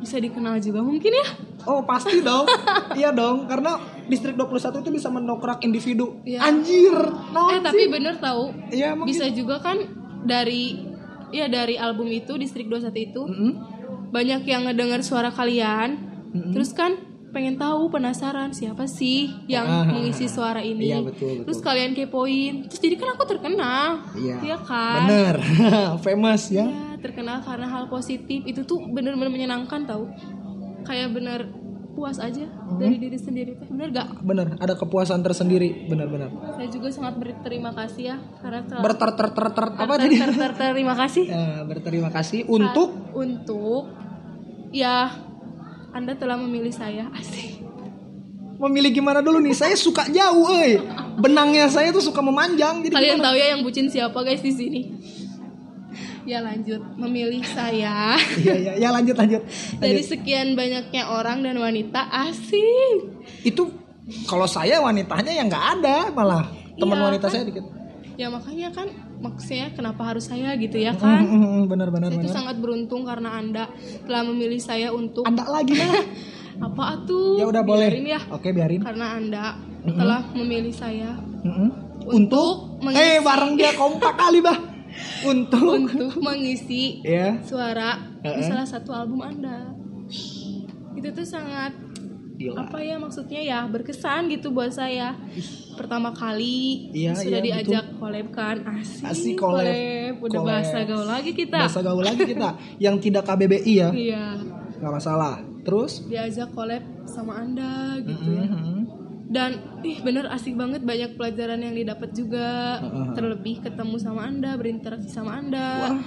bisa dikenal juga mungkin ya. Oh pasti dong, iya dong, karena distrik 21 itu bisa mendokrak individu. Iya. Anjir, eh tapi bener tahu emang bisa gitu. juga kan dari ya dari album itu distrik 21 itu Mm-mm. banyak yang ngedengar suara kalian. Mm-mm. Terus kan pengen tahu penasaran siapa sih yang Ah, mengisi suara ini. Iya, betul, betul. Terus kalian kepoin. Terus jadi kan aku terkenal. Iya. kan? Bener, famous ya. Ya, terkenal karena hal positif itu tuh bener-bener menyenangkan tau kayak bener puas aja Hmm. dari diri sendiri teh bener gak Bener, ada kepuasan tersendiri, bener-bener. saya juga sangat berterima kasih ya karena Berter ter ter ter apa tadi? ter- ter- terima kasih Eh, berterima kasih untuk untuk ya anda telah memilih saya asik memilih gimana dulu nih. Saya suka jauh, eh. Benangnya saya tuh suka memanjang. Jadi kalian gimana? tahu ya yang bucin siapa guys di sini ya lanjut memilih saya Iya iya, ya lanjut lanjut. dari lanjut. sekian banyaknya orang dan wanita asik Itu kalau saya wanitanya yang nggak ada malah teman Iya, wanita kan? saya dikit. ya makanya kan maksudnya kenapa harus saya gitu ya kan Mm, mm, mm, benar benar saya itu benar. sangat beruntung karena anda telah memilih saya untuk Ada lagi lah. apa atuh ya udah boleh. Biarin ya Oke biarin. karena anda telah memilih saya Mm-mm. untuk Eh mengisi bareng dia kompak kali bah. Untuk. untuk mengisi Ya. suara di Heeh. salah satu album anda itu tuh sangat Gila. apa ya maksudnya ya berkesan gitu buat saya pertama kali Iya, sudah iya, diajak collab kan asik, Asik collab. udah Collab. bahasa gaul lagi kita Bahasa gaul lagi kita yang tidak KBBI ya. iya nggak masalah. Terus? diajak collab sama anda gitu ya Mhm. dan ih bener asik banget banyak pelajaran yang didapat juga Heeh. terlebih ketemu sama anda berinteraksi sama anda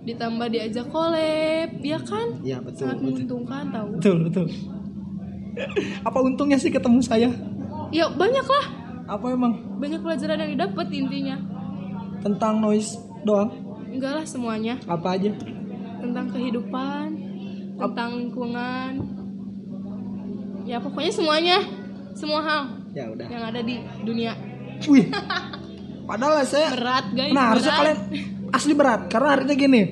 ditambah diajak collab ya kan Iya betul. sangat Betul menguntungkan tahu betul. betul. Apa untungnya sih ketemu saya? ya banyak lah Apa emang? Banyak pelajaran yang didapat intinya. Tentang noise doang? enggak lah semuanya. Apa aja? tentang kehidupan tentang lingkungan. Ya pokoknya semuanya. Semua hal Ya udah. yang ada di dunia. Wih. Padahal saya berat guys Nah harusnya kalian asli berat karena artinya gini.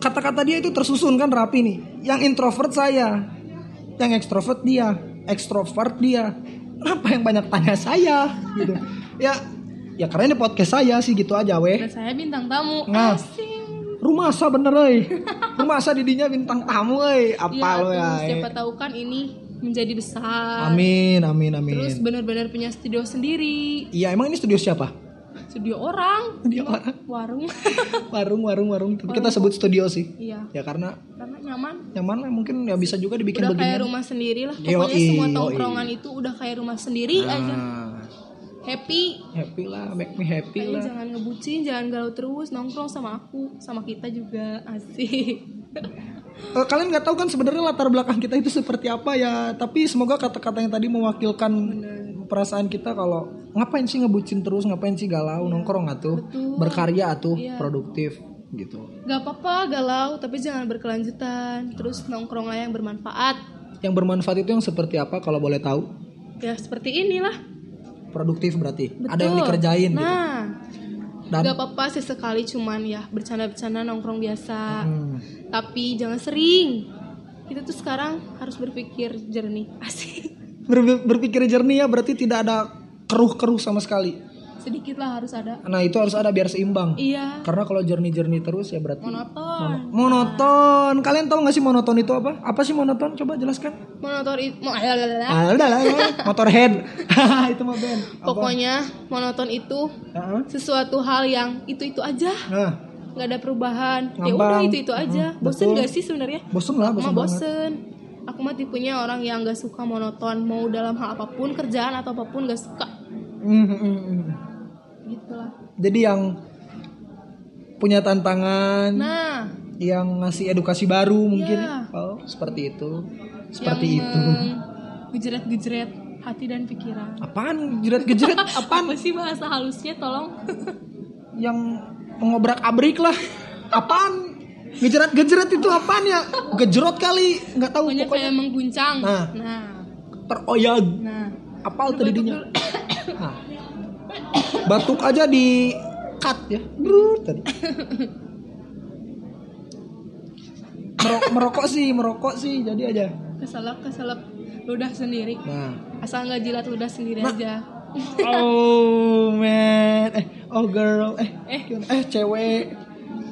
Kata-kata dia itu tersusun kan rapi nih. Yang introvert saya yang ekstrovert dia ekstrovert dia. Kenapa yang banyak tanya saya? Gitu. Ya ya karena ini podcast saya sih gitu aja weh. Dan saya bintang tamu. Nah. asing. rumah asa bener euy rumah asa didinya bintang tamu euy apa ya, lo ya siapa tahu kan ini menjadi besar. Amin amin amin. Terus benar-benar punya studio sendiri. Iya emang ini studio siapa studio orang. Studio orang. warung warung warung warung. Tapi kita sebut studio sih. Iya. Ya karena karena nyaman. Nyaman lah mungkin ya bisa juga dibikin udah begini kayak rumah sendiri lah. Yoi, pokoknya semua yoi. tongkrongan itu udah kayak rumah sendiri aja. Ah, happy. Happy lah make me happy Kayaknya lah. jangan ngebucin, jangan galau terus, nongkrong sama aku, sama kita juga asik. Eh, kalian nggak tahu kan sebenarnya latar belakang kita itu seperti apa ya tapi semoga kata-kata yang tadi mewakilkan perasaan kita kalau ngapain sih ngebucin terus ngapain sih galau nongkrong atuh Betul. berkarya atuh Iya. produktif gitu Gak apa-apa galau, tapi jangan berkelanjutan. Terus nongkrong lah yang bermanfaat. yang bermanfaat itu yang seperti apa kalau boleh tahu Ya seperti inilah. produktif berarti Betul. ada yang dikerjain gitu Nah, dan gak apa-apa sesekali cuman ya bercanda-bercanda nongkrong biasa. Hmm, Tapi jangan sering. Kita tuh sekarang harus berpikir jernih. Asik. Ber- berpikir jernih ya berarti tidak ada keruh-keruh sama sekali sedikit lah harus ada Nah itu harus ada biar seimbang. iya Karena kalau jernih-jernih terus ya berarti monoton monoton. Kalian tahu nggak sih monoton itu apa? Apa sih monoton? Coba jelaskan. monoton itu mo- Ah, udah lah, motorhead. itu mah band. Apa? pokoknya monoton itu Heeh. sesuatu hal yang itu itu aja Nah, nggak ada perubahan ya udah itu itu aja Hmm, bosen betul. gak sih sebenarnya bosen lah, bosen bosen aku mah tipenya orang yang gak suka monoton mau dalam hal apa pun kerjaan atau apa pun gak suka Hmm, hmm, hmm, hmm. gitu lah Jadi yang punya tantangan, nah yang ngasih edukasi baru mungkin. Iya. Oh, seperti itu. Seperti yang itu. gejret gejret hati dan pikiran Apaan? Jerat-gejerat? Apaan? apa sih bahasa halusnya tolong yang mengobrak-abrik lah. Apaan? Gejerat-gejerat itu apaan ya? Gejerot kali, nggak tahu pokoknya pokoknya. mengguncang Nah. nah Teroyag. nah Apal tadinya. Nah. Batuk aja di cut ya. Brut tadi. Merok- merokok sih, merokok sih, jadi aja. keselak keselak ludah sendiri Nah. asal nggak jilat ludah sendiri Nah. aja Oh man, eh oh girl, eh Eh. eh cewek.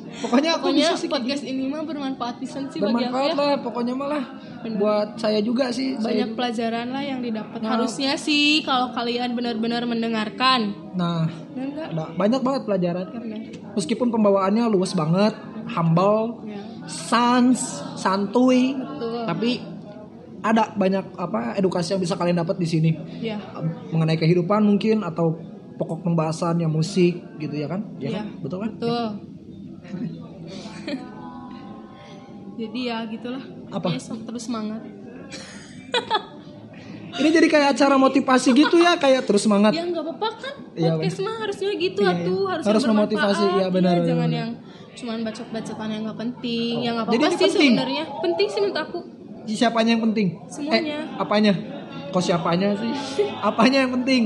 Pokoknya aku pokoknya bisa podcast ini mah bermanfaat pisan sih bagi aku bermanfaat ya lah, pokoknya malah Bener. buat saya juga sih. banyak Saya, pelajaran lah yang didapat Nah. harusnya sih kalau kalian benar-benar mendengarkan nah, nggak? ada banyak banget pelajaran kan. Benar. Meskipun pembawaannya luas banget, humble, Ya, sans, santuy, betul tapi ada banyak apa edukasi yang bisa kalian dapat di sini ya mengenai kehidupan mungkin atau pokok pembahasan yang musik gitu ya kan? Ya, Iya. kan? betul kan? betul jadi ya gitulah Apa? Pokoknya sok terus semangat Ini jadi kayak acara motivasi gitu ya, kayak terus semangat. ya nggak apa-apa kan podcast mah harusnya gitu Iya, atuh iya. harus, Harus yang memotivasi, iya, benar, benar, jangan benar. yang cuman bacot-bacotan yang nggak penting Oh. yang apa-apa ini sih penting? sebenarnya penting sih menurut aku Siapanya yang penting? Semuanya. Eh, apanya? Kok siapanya sih? Apanya yang penting?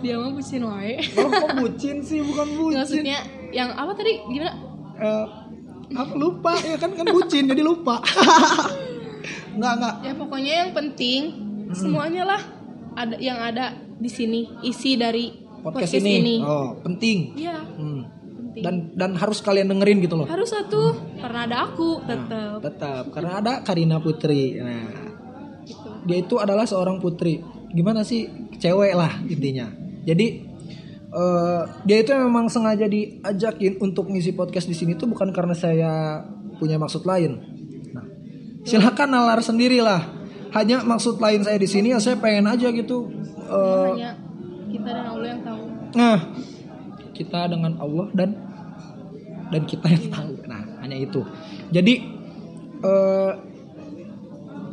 dia mah bucin wae Oh, kok bucin sih, bukan bucin. maksudnya yang apa tadi gimana Eh, apa lupa ya kan kan bucin jadi lupa. enggak enggak. ya pokoknya yang penting semuanya lah ada yang ada di sini isi dari Podcast, ini. Oh, penting. Iya, Hmm. penting. Dan dan harus kalian dengerin gitu loh. harus satu karena ada aku tetap Tetap karena ada Karina Putri. Nah, gitu. dia itu adalah seorang putri gimana sih cewek lah intinya jadi eh, dia itu memang sengaja diajakin untuk ngisi podcast di sini tuh bukan karena saya punya maksud lain. Nah, silakan nalar sendirilah. Hanya maksud lain saya di sini ya saya pengen aja gitu eh, hanya kita dan Allah yang tahu. nah kita dengan Allah dan dan kita yang tahu. Nah hanya itu. Jadi eh,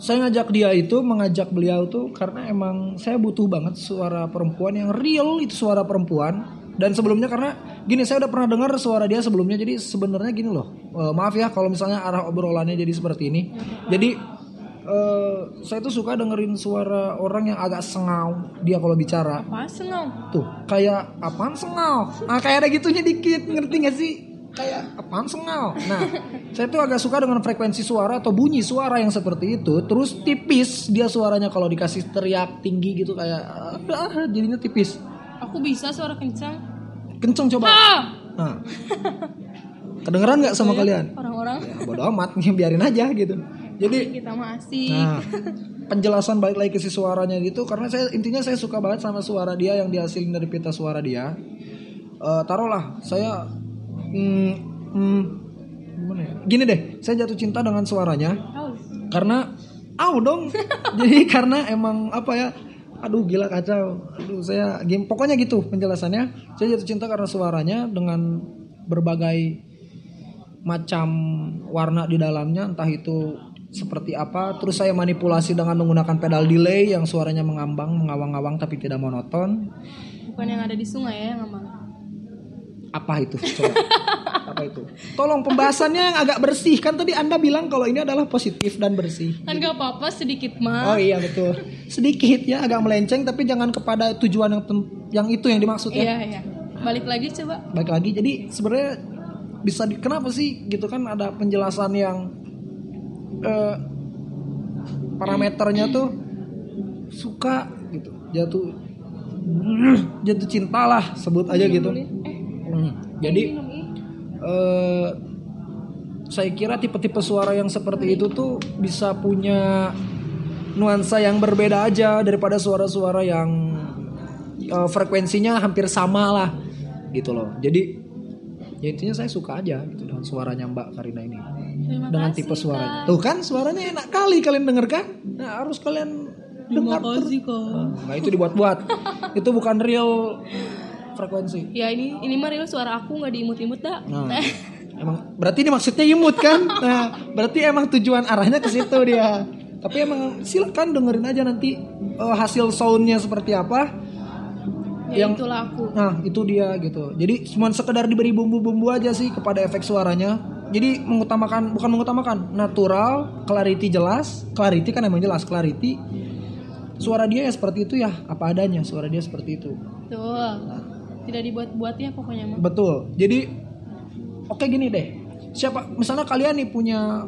saya ngajak dia itu mengajak beliau tuh karena emang saya butuh banget suara perempuan yang real itu suara perempuan. Dan sebelumnya karena gini saya udah pernah dengar suara dia sebelumnya jadi sebenarnya gini loh. Eh, maaf ya kalau misalnya arah obrolannya jadi seperti ini. Jadi eh, saya tuh suka dengerin suara orang yang agak sengau dia kalau bicara. Apa senang tuh kayak apaan sengau? Nah kayak ada gitunya dikit ngerti gak sih kayak apaan sengau? Nah saya tuh agak suka dengan frekuensi suara atau bunyi suara yang seperti itu. Terus tipis dia suaranya kalau dikasih teriak tinggi gitu kayak ah, jadinya tipis. Aku bisa suara kencang. Kenceng coba. Ah nah. Kedengeran nggak sama kalian? orang-orang. Ya bodo amat biarin aja gitu. Jadi kita mah asik Nah, penjelasan balik lagi ke si suaranya gitu karena saya intinya saya suka banget sama suara dia yang dihasilin dari pita suara dia. Eh, taruhlah saya hmm, hmm, gimana ya? Gini deh, saya jatuh cinta dengan suaranya tahu karena au dong. Jadi karena emang apa ya? Aduh gila kacau. Aduh saya game pokoknya gitu penjelasannya. Saya jatuh cinta karena suaranya dengan berbagai macam warna di dalamnya entah itu seperti apa terus saya manipulasi dengan menggunakan pedal delay yang suaranya mengambang mengawang-awang tapi tidak monoton bukan yang ada di sungai ya yang ngambang apa itu? Coba. Apa itu? Tolong pembahasannya yang agak bersih. Kan tadi anda bilang kalau ini adalah positif dan bersih. Kan gak apa-apa sedikit oh mah iya betul. Sedikit ya agak melenceng tapi jangan kepada tujuan yang yang itu yang dimaksud ya. Iya iya. Balik lagi coba. Baik lagi. Jadi sebenarnya bisa di, kenapa sih gitu kan ada penjelasan yang eh, parameternya tuh suka gitu. Jatuh jatuh cinta lah sebut aja gitu. Hmm, Jadi eh saya kira tipe-tipe suara yang seperti itu tuh bisa punya nuansa yang berbeda aja daripada suara-suara yang eh, frekuensinya hampir sama lah gitu loh. Jadi ya intinya saya suka aja gitu dengan suaranya Mbak Karina ini. Terima dengan kasih, tipe suaranya. Kak. Tuh kan suaranya enak kali kalian denger kan? Nah, harus kalian dengar. Nah, itu dibuat-buat. itu bukan real frekuensi. Ya ini ini mah real suara aku nggak diimut-imut dah. Nah, emang berarti ini maksudnya imut kan? Nah, berarti emang tujuan arahnya ke situ dia. Tapi emang silakan dengerin aja nanti eh, hasil soundnya seperti apa. ya yang- itulah aku. Nah, itu dia gitu. Jadi cuma sekedar diberi bumbu-bumbu aja sih kepada efek suaranya. Jadi mengutamakan bukan mengutamakan, natural, clarity jelas. Clarity kan emang jelas clarity. Suara dia ya seperti itu ya, apa adanya suara dia seperti itu. Tuh. Tidak dibuat-buat ya pokoknya mah. Betul. Jadi oke gini deh. Siapa misalnya kalian nih punya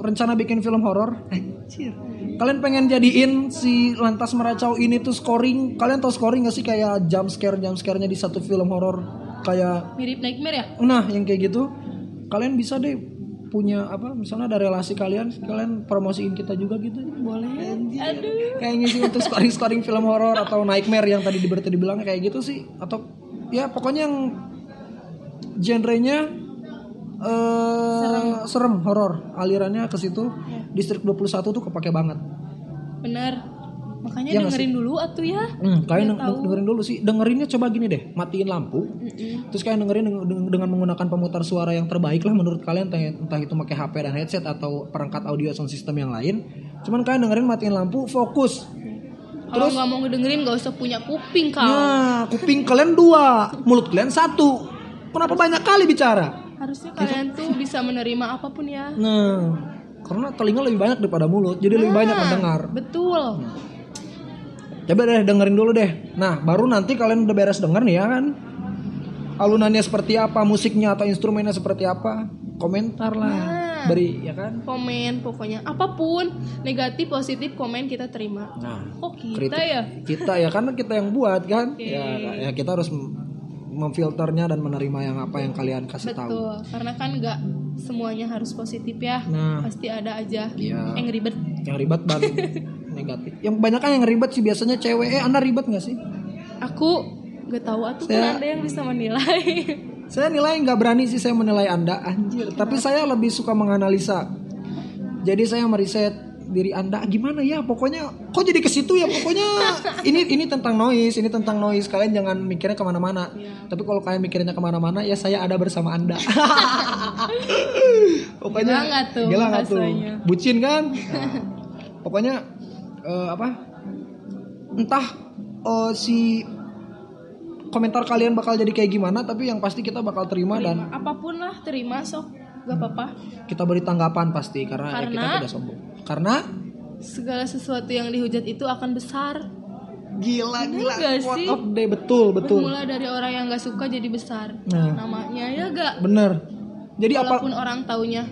rencana bikin film horor, anjir. Kalian pengen jadiin si Lantas Meracau ini tuh scoring, kalian tahu scoring gak sih kayak jump scare jump scare-nya di satu film horor kayak Mirip nightmare ya? nah yang kayak gitu. Kalian bisa deh punya apa misalnya ada relasi kalian kalian promosiin kita juga gitu Boleh. Aduh. kayak ngisi untuk scoring scoring film horor atau nightmare yang tadi di berita dibilang kayak gitu sih atau ya pokoknya yang genrenya eh serem, horor alirannya ke situ distrik 21 tuh kepake banget Bener. Makanya nggak dengerin dulu atuh ya. hmm, kalian Biar tahu. dengerin dulu sih dengerinnya coba gini deh matiin lampu Mm-mm. terus kalian dengerin deng- deng- dengan menggunakan pemutar suara yang terbaik lah menurut kalian entah, entah itu pakai HP dan headset atau perangkat audio sound system yang lain cuman kalian dengerin matiin lampu fokus Kalau nggak mau ngedengerin nggak usah punya kuping kau. Nah, kuping kalian dua, mulut kalian satu. Kenapa banyak kali bicara? Harusnya kalian tuh bisa menerima apa pun ya. Nah, karena telinga lebih banyak daripada mulut, jadi lebih banyak mendengar. Betul. Coba deh dengerin dulu deh. Nah, baru nanti kalian udah beres denger nih ya kan. Alunannya seperti apa, musiknya atau instrumennya seperti apa, komentar lah, Nah. beri ya kan. Komen pokoknya apa pun negatif positif komen kita terima. Nah, Kok kita kritik ya? kita ya karena kita yang buat kan. Oke. Ya, ya kita harus memfilternya dan menerima yang apa yang kalian kasih tahu. Betul. Karena kan nggak semuanya harus positif ya. Nah. Pasti ada aja Iya. yang ribet. yang ribet dan negatif. Yang kebanyakan yang ribet sih biasanya cewek. Eh, Anda ribet nggak sih? Aku nggak tahu atuh Saya- kan ada yang bisa menilai. Saya nilai nggak berani sih saya menilai Anda, anjir. Tapi saya lebih suka menganalisa. Jadi saya meriset diri Anda gimana ya pokoknya kok jadi ke situ ya pokoknya ini ini tentang noise ini tentang noise kalian jangan mikirnya ke mana-mana. Tapi kalau kalian mikirnya ke mana-mana ya saya ada bersama anda. Pokoknya Gila nggak tuh gila tuh? bucin kan? Nah, pokoknya eh, apa? Entah eh, si komentar kalian bakal jadi kayak gimana tapi yang pasti kita bakal terima dan apa pun lah terima sok. Gak apa-apa. Kita beri tanggapan pasti karena, ya kita Karena- tidak sombong karena segala sesuatu yang dihujat itu akan besar. Gila gila. nggak quote sih? of day betul betul. Bermula dari orang yang gak suka jadi besar. Nah. namanya ya gak bener. Jadi apa walaupun orang taunya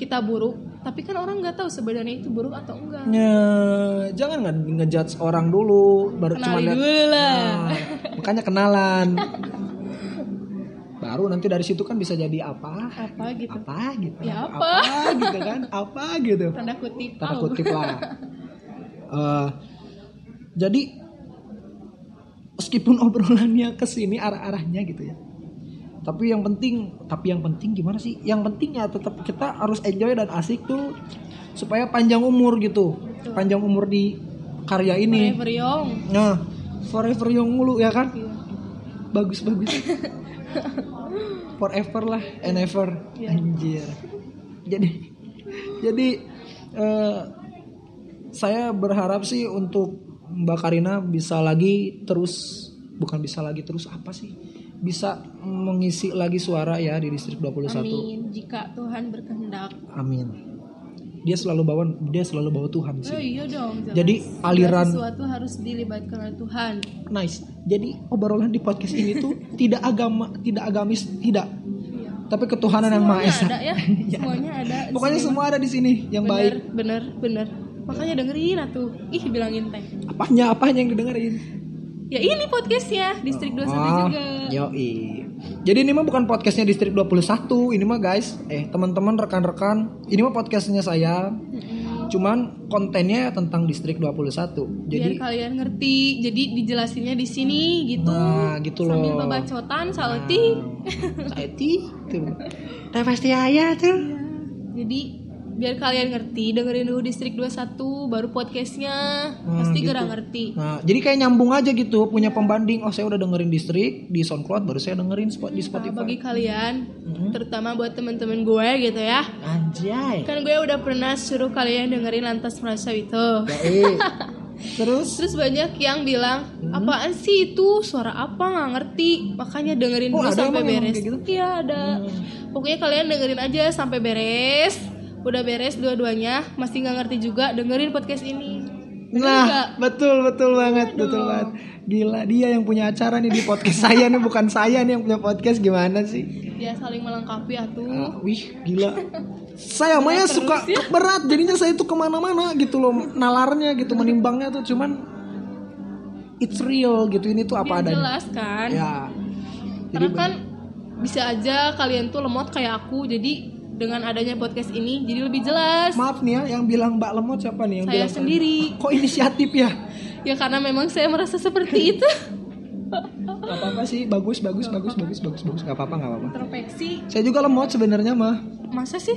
kita buruk tapi kan orang nggak tahu sebenarnya itu buruk atau enggak. Ya, jangan nge ngejudge orang dulu baru cuma kenali lihat dulu lah. Nah, makanya kenalan baru nanti dari situ kan bisa jadi apa? Apa gitu. Apa gitu? Ya, apa? gitu kan? Apa gitu? Tanda kutip. Tanda kutip lah. Eh, jadi meskipun obrolannya ke sini arah-arahnya gitu ya. Tapi yang penting tapi yang penting gimana sih? Yang penting ya tetap kita harus enjoy dan asik tuh supaya panjang umur gitu. Panjang umur di karya ini. Forever Young. Nah forever young mulu ya kan? Iya. bagus bagus forever lah and ever. Iya. anjir. Jadi jadi eh, saya berharap sih untuk Mbak Karina bisa lagi terus bukan bisa lagi terus apa sih? Bisa mengisi lagi suara ya di distrik 21 Amin. Jika Tuhan berkehendak. Amin dia selalu bawa dia selalu bawa Tuhan oh sih iya dong jelas. jadi aliran sesuatu harus dilibatkan oleh Tuhan. Nice. Jadi obrolan di podcast ini tuh tidak agama tidak agamis tidak. Iya. tapi ketuhanan yang maha esa. ada ya. Ya. semuanya ada pokoknya semua ada di sini yang bener, baik. bener bener makanya dengerin atuh. Ih bilangin teh. Apanya apanya yang didengerin? Ya ini podcastnya Distrik 21 Ah, juga. Yoi. Jadi ini mah bukan podcastnya Distrik 21, ini mah guys, eh teman-teman rekan-rekan, ini mah podcastnya saya. Cuman kontennya tentang Distrik 21. Biar Jadi kalian ngerti. Jadi dijelasinnya di sini gitu. Nah, gitu Sambil loh. babacotan sauti. saya tuh. Teh pasti ayah tuh. Jadi biar kalian ngerti dengerin dulu Distrik 21 baru podcastnya Nah, pasti gitu. gerah ngerti. Nah, jadi kayak nyambung aja gitu, punya pembanding. Oh, saya udah dengerin Distrik di SoundCloud, baru saya dengerin spot di Nah, Spotify. bagi kalian, Mhm. terutama buat temen-temen gue gitu ya. Anjay. Kan gue udah pernah suruh kalian dengerin lantas merasa itu. Baik. Terus Terus banyak yang bilang, apaan sih itu suara apa nggak ngerti, makanya dengerin Oh, dulu sampai beres. gitu? Iya ada. Pokoknya kalian dengerin aja sampai beres. Udah beres dua-duanya, masih nggak ngerti juga dengerin podcast ini. Nah, betul betul banget, betul banget. Gila, dia yang punya acara nih di podcast saya nih bukan saya nih yang punya podcast gimana sih? Ya saling melengkapi atuh. Ah, wih, gila. Saya mah ya suka berat, jadinya saya tuh ke mana-mana gitu loh, nalarnya gitu, menimbangnya tuh cuman it's real gitu ini tuh apa adanya. jelas kan? Ya. Karena kan bisa aja kalian tuh lemot kayak aku, jadi dengan adanya podcast ini jadi lebih jelas. Maaf nih ya, yang bilang Mbak Lemot siapa nih? Yang Saya bilang sendiri. Kok inisiatif ya? Ya karena memang saya merasa seperti itu. Gak apa-apa sih, bagus, bagus, bagus, bagus, bagus, bagus. Gak apa-apa, gak apa-apa. Introspeksi, Saya juga lemot sebenarnya mah. masa sih?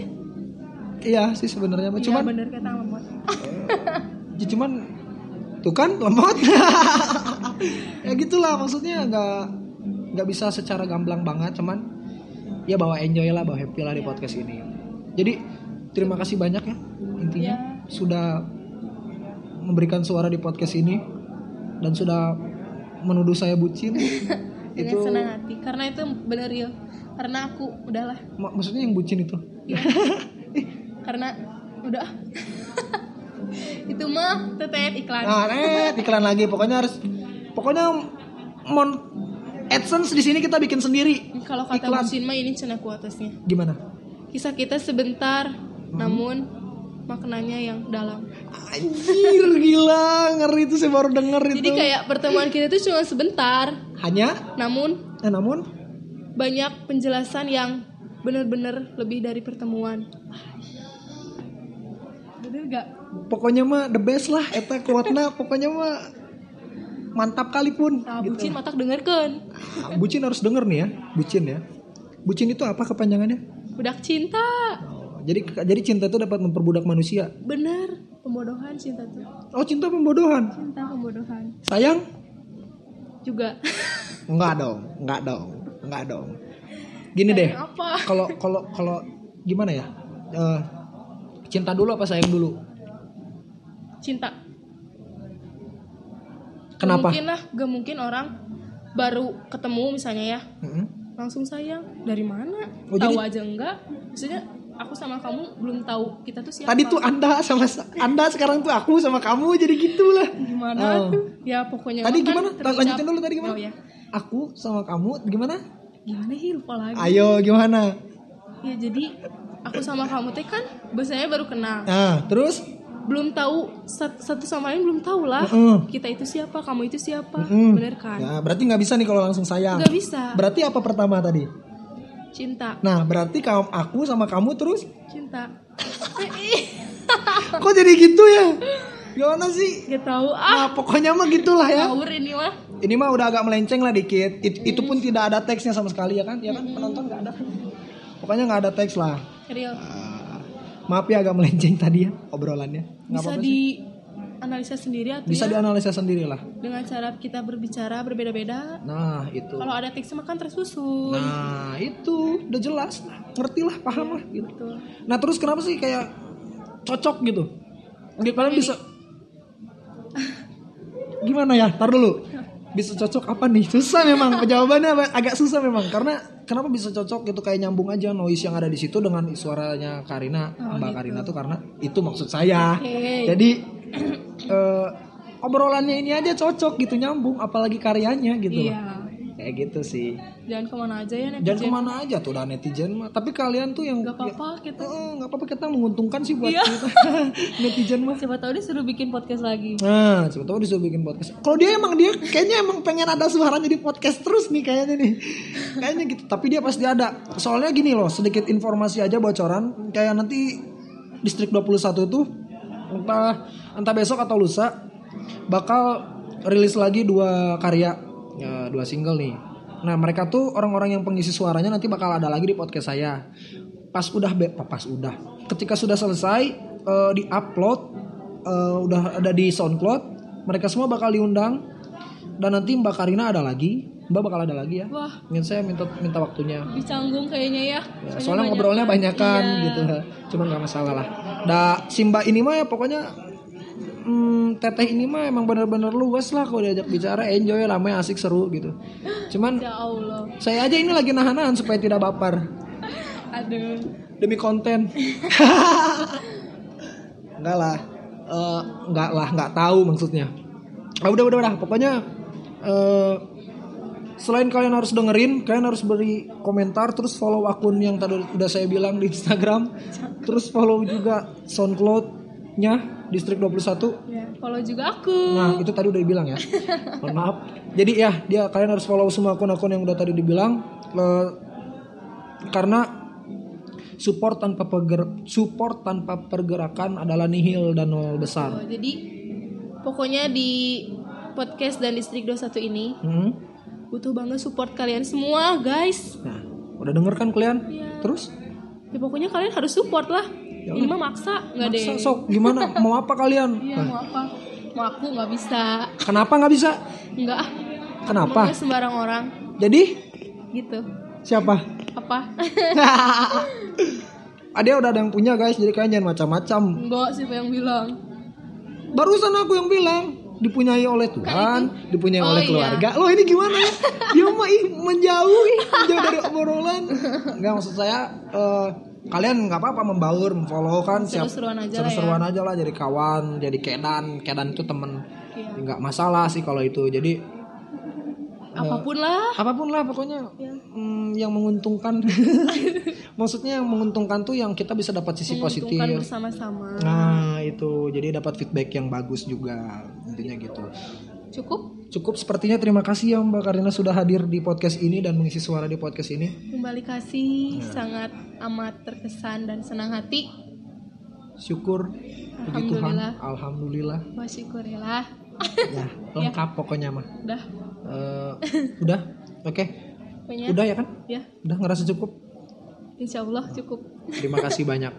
Iya sih sebenarnya mah. Iya Cuman bener kata lemot. Ya cuman tuh kan lemot. ya gitulah maksudnya nggak nggak bisa secara gamblang banget cuman ya bawa enjoy lah bawa happy lah di podcast ini. Jadi terima kasih banyak ya intinya Ya. sudah memberikan suara di podcast ini dan sudah menuduh saya bucin. Itu senang hati karena itu bener ya. Karena aku udahlah. mak- maksudnya yang bucin itu. Ya. karena udah. itu mah tetet iklan. Nah, eh, iklan lagi pokoknya harus pokoknya mon AdSense di sini kita bikin sendiri. Kalau kata iklan. mah ini cina kuatasnya. Gimana? Kisah kita sebentar, Hmm. namun maknanya yang dalam. Anjir gila ngeri itu saya baru denger itu. Jadi kayak pertemuan kita itu cuma sebentar, hanya namun eh, namun banyak penjelasan yang benar-benar lebih dari pertemuan. Bener gak? pokoknya mah the best lah eta kuatna pokoknya mah mantap kali pun Nah, gitu. bucin matak dengerkan. Ah, bucin harus denger nih ya, bucin ya. Bucin itu apa kepanjangannya? Budak cinta. Oh, jadi jadi cinta itu dapat memperbudak manusia. Bener, pembodohan cinta tuh. Oh, cinta pembodohan. Cinta pembodohan. Sayang? Juga. Enggak dong, enggak dong, enggak dong. Gini deh, Apa? kalau kalau kalau gimana ya? Eh, cinta dulu apa sayang dulu? Cinta. Kenapa? Gak mungkin lah, gak mungkin orang baru ketemu misalnya ya, Mm-mm. langsung sayang. Dari mana? Oh, tahu jadi- aja enggak? Maksudnya aku sama kamu belum tahu kita tuh siapa. Tadi tuh Anda sama Anda sekarang tuh aku sama kamu jadi gitulah. gimana Oh. tuh? Ya pokoknya Tadi kan gimana? terucap- Lanjutin dulu tadi gimana? Oh ya. Aku sama kamu gimana? Gimana sih lupa lagi? Ayo gimana? Ya jadi aku sama kamu teh kan biasanya baru kenal. Nah, terus Belum tahu sat- satu sama lain belum tahu lah. Mm-mm. Kita itu siapa, kamu itu siapa. Mm. Bener kan? Ya, berarti nggak bisa nih kalau langsung sayang. Gak bisa. Berarti apa pertama tadi? Cinta. Nah, berarti kamu aku sama kamu terus Cinta. kok jadi gitu ya? Gimana sih? Gak tahu ah. Nah, pokoknya mah gitulah ya. Ngawur ini mah. Ini mah udah agak melenceng lah dikit. It- itu pun tidak ada teksnya sama sekali ya kan? Ya kan penonton nggak ada. Pokoknya nggak ada teks lah. Real. Ah, maaf ya agak melenceng tadi ya obrolannya. Nggak Bisa di analisa sendiri atau Bisa ya dianalisa sendiri lah. dengan cara kita berbicara berbeda-beda. Nah itu. Kalau ada teks mah kan tersusun. Nah itu udah jelas, ngerti lah, paham lah gitu. Betul. Nah terus kenapa sih kayak cocok gitu? Nggak kalian bisa gimana ya? Tar dulu. Bisa cocok apa nih? Susah memang jawabannya agak susah memang karena kenapa bisa cocok gitu kayak nyambung aja noise yang ada di situ dengan suaranya Karina, Mbak Karina tuh karena itu maksud saya. Oke. Jadi eh, obrolannya ini aja cocok gitu nyambung apalagi karyanya gitu. loh. Kayak gitu sih Jangan ke mana aja ya netizen. jangan ke mana aja tuh udah netizen mah tapi kalian tuh yang Gak apa-apa kita. Eh, nggak apa-apa kita menguntungkan sih buat Iya. kita netizen mah Siapa tahu dia suruh bikin podcast lagi. Nah, siapa tahu disuruh bikin podcast. Kalau dia emang dia kayaknya emang pengen ada suaranya di podcast terus nih kayaknya nih. Kayaknya gitu. Tapi dia pasti ada. Soalnya gini loh, sedikit informasi aja bocoran kayak nanti distrik 21 tuh entah entah besok atau lusa bakal rilis lagi dua karya ya, dua single nih. Nah, mereka tuh orang-orang yang pengisi suaranya nanti bakal ada lagi di podcast saya. Pas udah be- pas udah. Ketika sudah selesai eh, di-upload eh, udah ada di SoundCloud, mereka semua bakal diundang dan nanti Mbak Karina ada lagi, Mbak bakal ada lagi ya. Wah, Ingin saya minta minta waktunya. lebih canggung kayaknya ya. Ya, soalnya ngobrolnya banyak kan Iya. gitu. Cuman nggak masalah lah. Da si Mbak ini mah ya pokoknya hmm, teteh ini mah emang bener-bener luas lah kalau diajak bicara enjoy lamanya asik seru gitu. Cuman Ya Allah. saya aja ini lagi nahan-nahan supaya tidak baper Aduh. demi konten. enggak lah. Eh, enggak lah, enggak tahu maksudnya. Ah, udah udah udah, pokoknya eh selain kalian harus dengerin, kalian harus beri komentar terus follow akun yang tadi udah saya bilang di Instagram. Terus follow juga SoundCloud-nya Distrik 21. Ya, follow juga aku. Nah, itu tadi udah dibilang ya. Mohon maaf. Jadi ya, dia kalian harus follow semua akun-akun yang udah tadi dibilang Eh, karena support tanpa perger support tanpa pergerakan adalah nihil dan nol Oh, besar. jadi pokoknya di podcast dan distrik 21 ini Hmm? butuh banget support kalian semua, guys. Nah, udah denger kan kalian? Iya. Terus? Ya pokoknya kalian harus support lah. Ya Ini mah maksa, nggak deh. Maksa, sok gimana? Mau apa kalian? Iya, mau apa? Mau aku nggak bisa. Kenapa nggak bisa? Nggak. Kenapa? Ngomongnya sembarang orang Jadi gitu. siapa? Apa? Ada udah ada yang punya guys, jadi kalian jangan macam-macam. Enggak, siapa yang bilang? Barusan aku yang bilang dipunyai oleh Tuhan, dipunyai Oh, oleh iya. keluarga. Loh ini gimana ya? Dia mah ih, menjauh, dari obrolan. Enggak maksud saya eh, kalian nggak apa-apa membaur, memfollow kan Seru-seruan aja lah ya. seru-seruan aja lah jadi kawan, jadi kedan, kedan itu temen. Iya. Nggak masalah sih kalau itu. Jadi Apa pun lah. apa pun lah pokoknya Iya. mm, yang menguntungkan. Maksudnya yang menguntungkan tuh yang kita bisa dapat sisi positif. Bersama-sama. Nah itu jadi dapat feedback yang bagus juga intinya gitu. Cukup Cukup sepertinya terima kasih ya Mbak Karina sudah hadir di podcast ini dan mengisi suara di podcast ini. kembali kasih Iya. sangat amat terkesan dan senang hati. Syukur puji Tuhan. Alhamdulillah. Alhamdulillah. Wah syukurillah. Ya lengkap pokoknya mah. Udah. Eh, udah oke Pokoknya udah ya kan? ya, Udah ngerasa cukup. insya Allah cukup. Terima kasih banyak.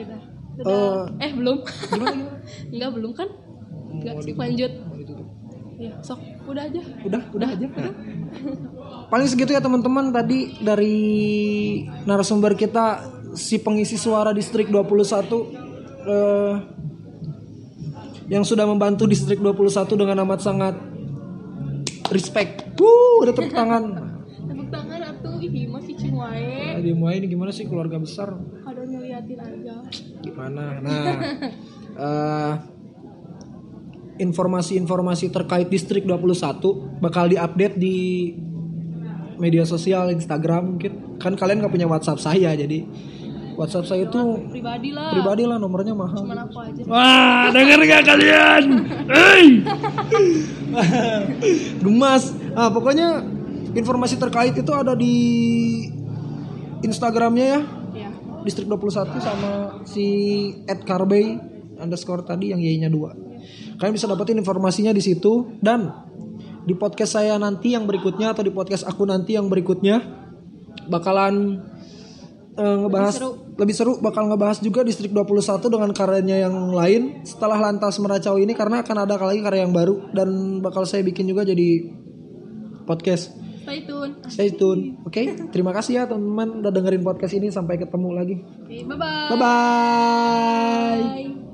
Udah. Udah. eh belum. Gimana gimana? Enggak belum kan? Enggak, lanjut. Mau? Ya, sok. Udah aja. Udah, udah aja. Nah. Paling segitu ya teman-teman tadi dari narasumber kita si pengisi suara distrik 21 eh, yang sudah membantu distrik 21 dengan amat sangat respect. Wuh, ada tepuk tangan. Tepuk tangan atuh. Ih, masih cing wae. Nah, di Muay ini gimana sih keluarga besar? Ada ngeliatin aja. Gimana? Nah, eh, informasi-informasi terkait distrik 21 bakal diupdate di media sosial Instagram mungkin kan kalian nggak punya WhatsApp saya jadi WhatsApp saya itu Pribadi lah. pribadi lah nomornya mahal Cuman aku aja. wah denger gak kalian hey gemas ah pokoknya informasi terkait itu ada di Instagramnya ya Ya. distrik 21 sama si Ed Carbey underscore tadi yang Y-nya 2. Kalian bisa dapetin informasinya di situ dan di podcast saya nanti yang berikutnya atau di podcast aku nanti yang berikutnya bakalan eh, ngebahas lebih seru. bakal ngebahas juga distrik 21 dengan karyanya yang lain setelah lantas meracau ini karena akan ada lagi karya yang baru dan bakal saya bikin juga jadi podcast. Stay tune. Stay tune. Oke, terima kasih ya teman-teman udah dengerin podcast ini sampai ketemu lagi. Oke, bye-bye. Bye bye. Bye.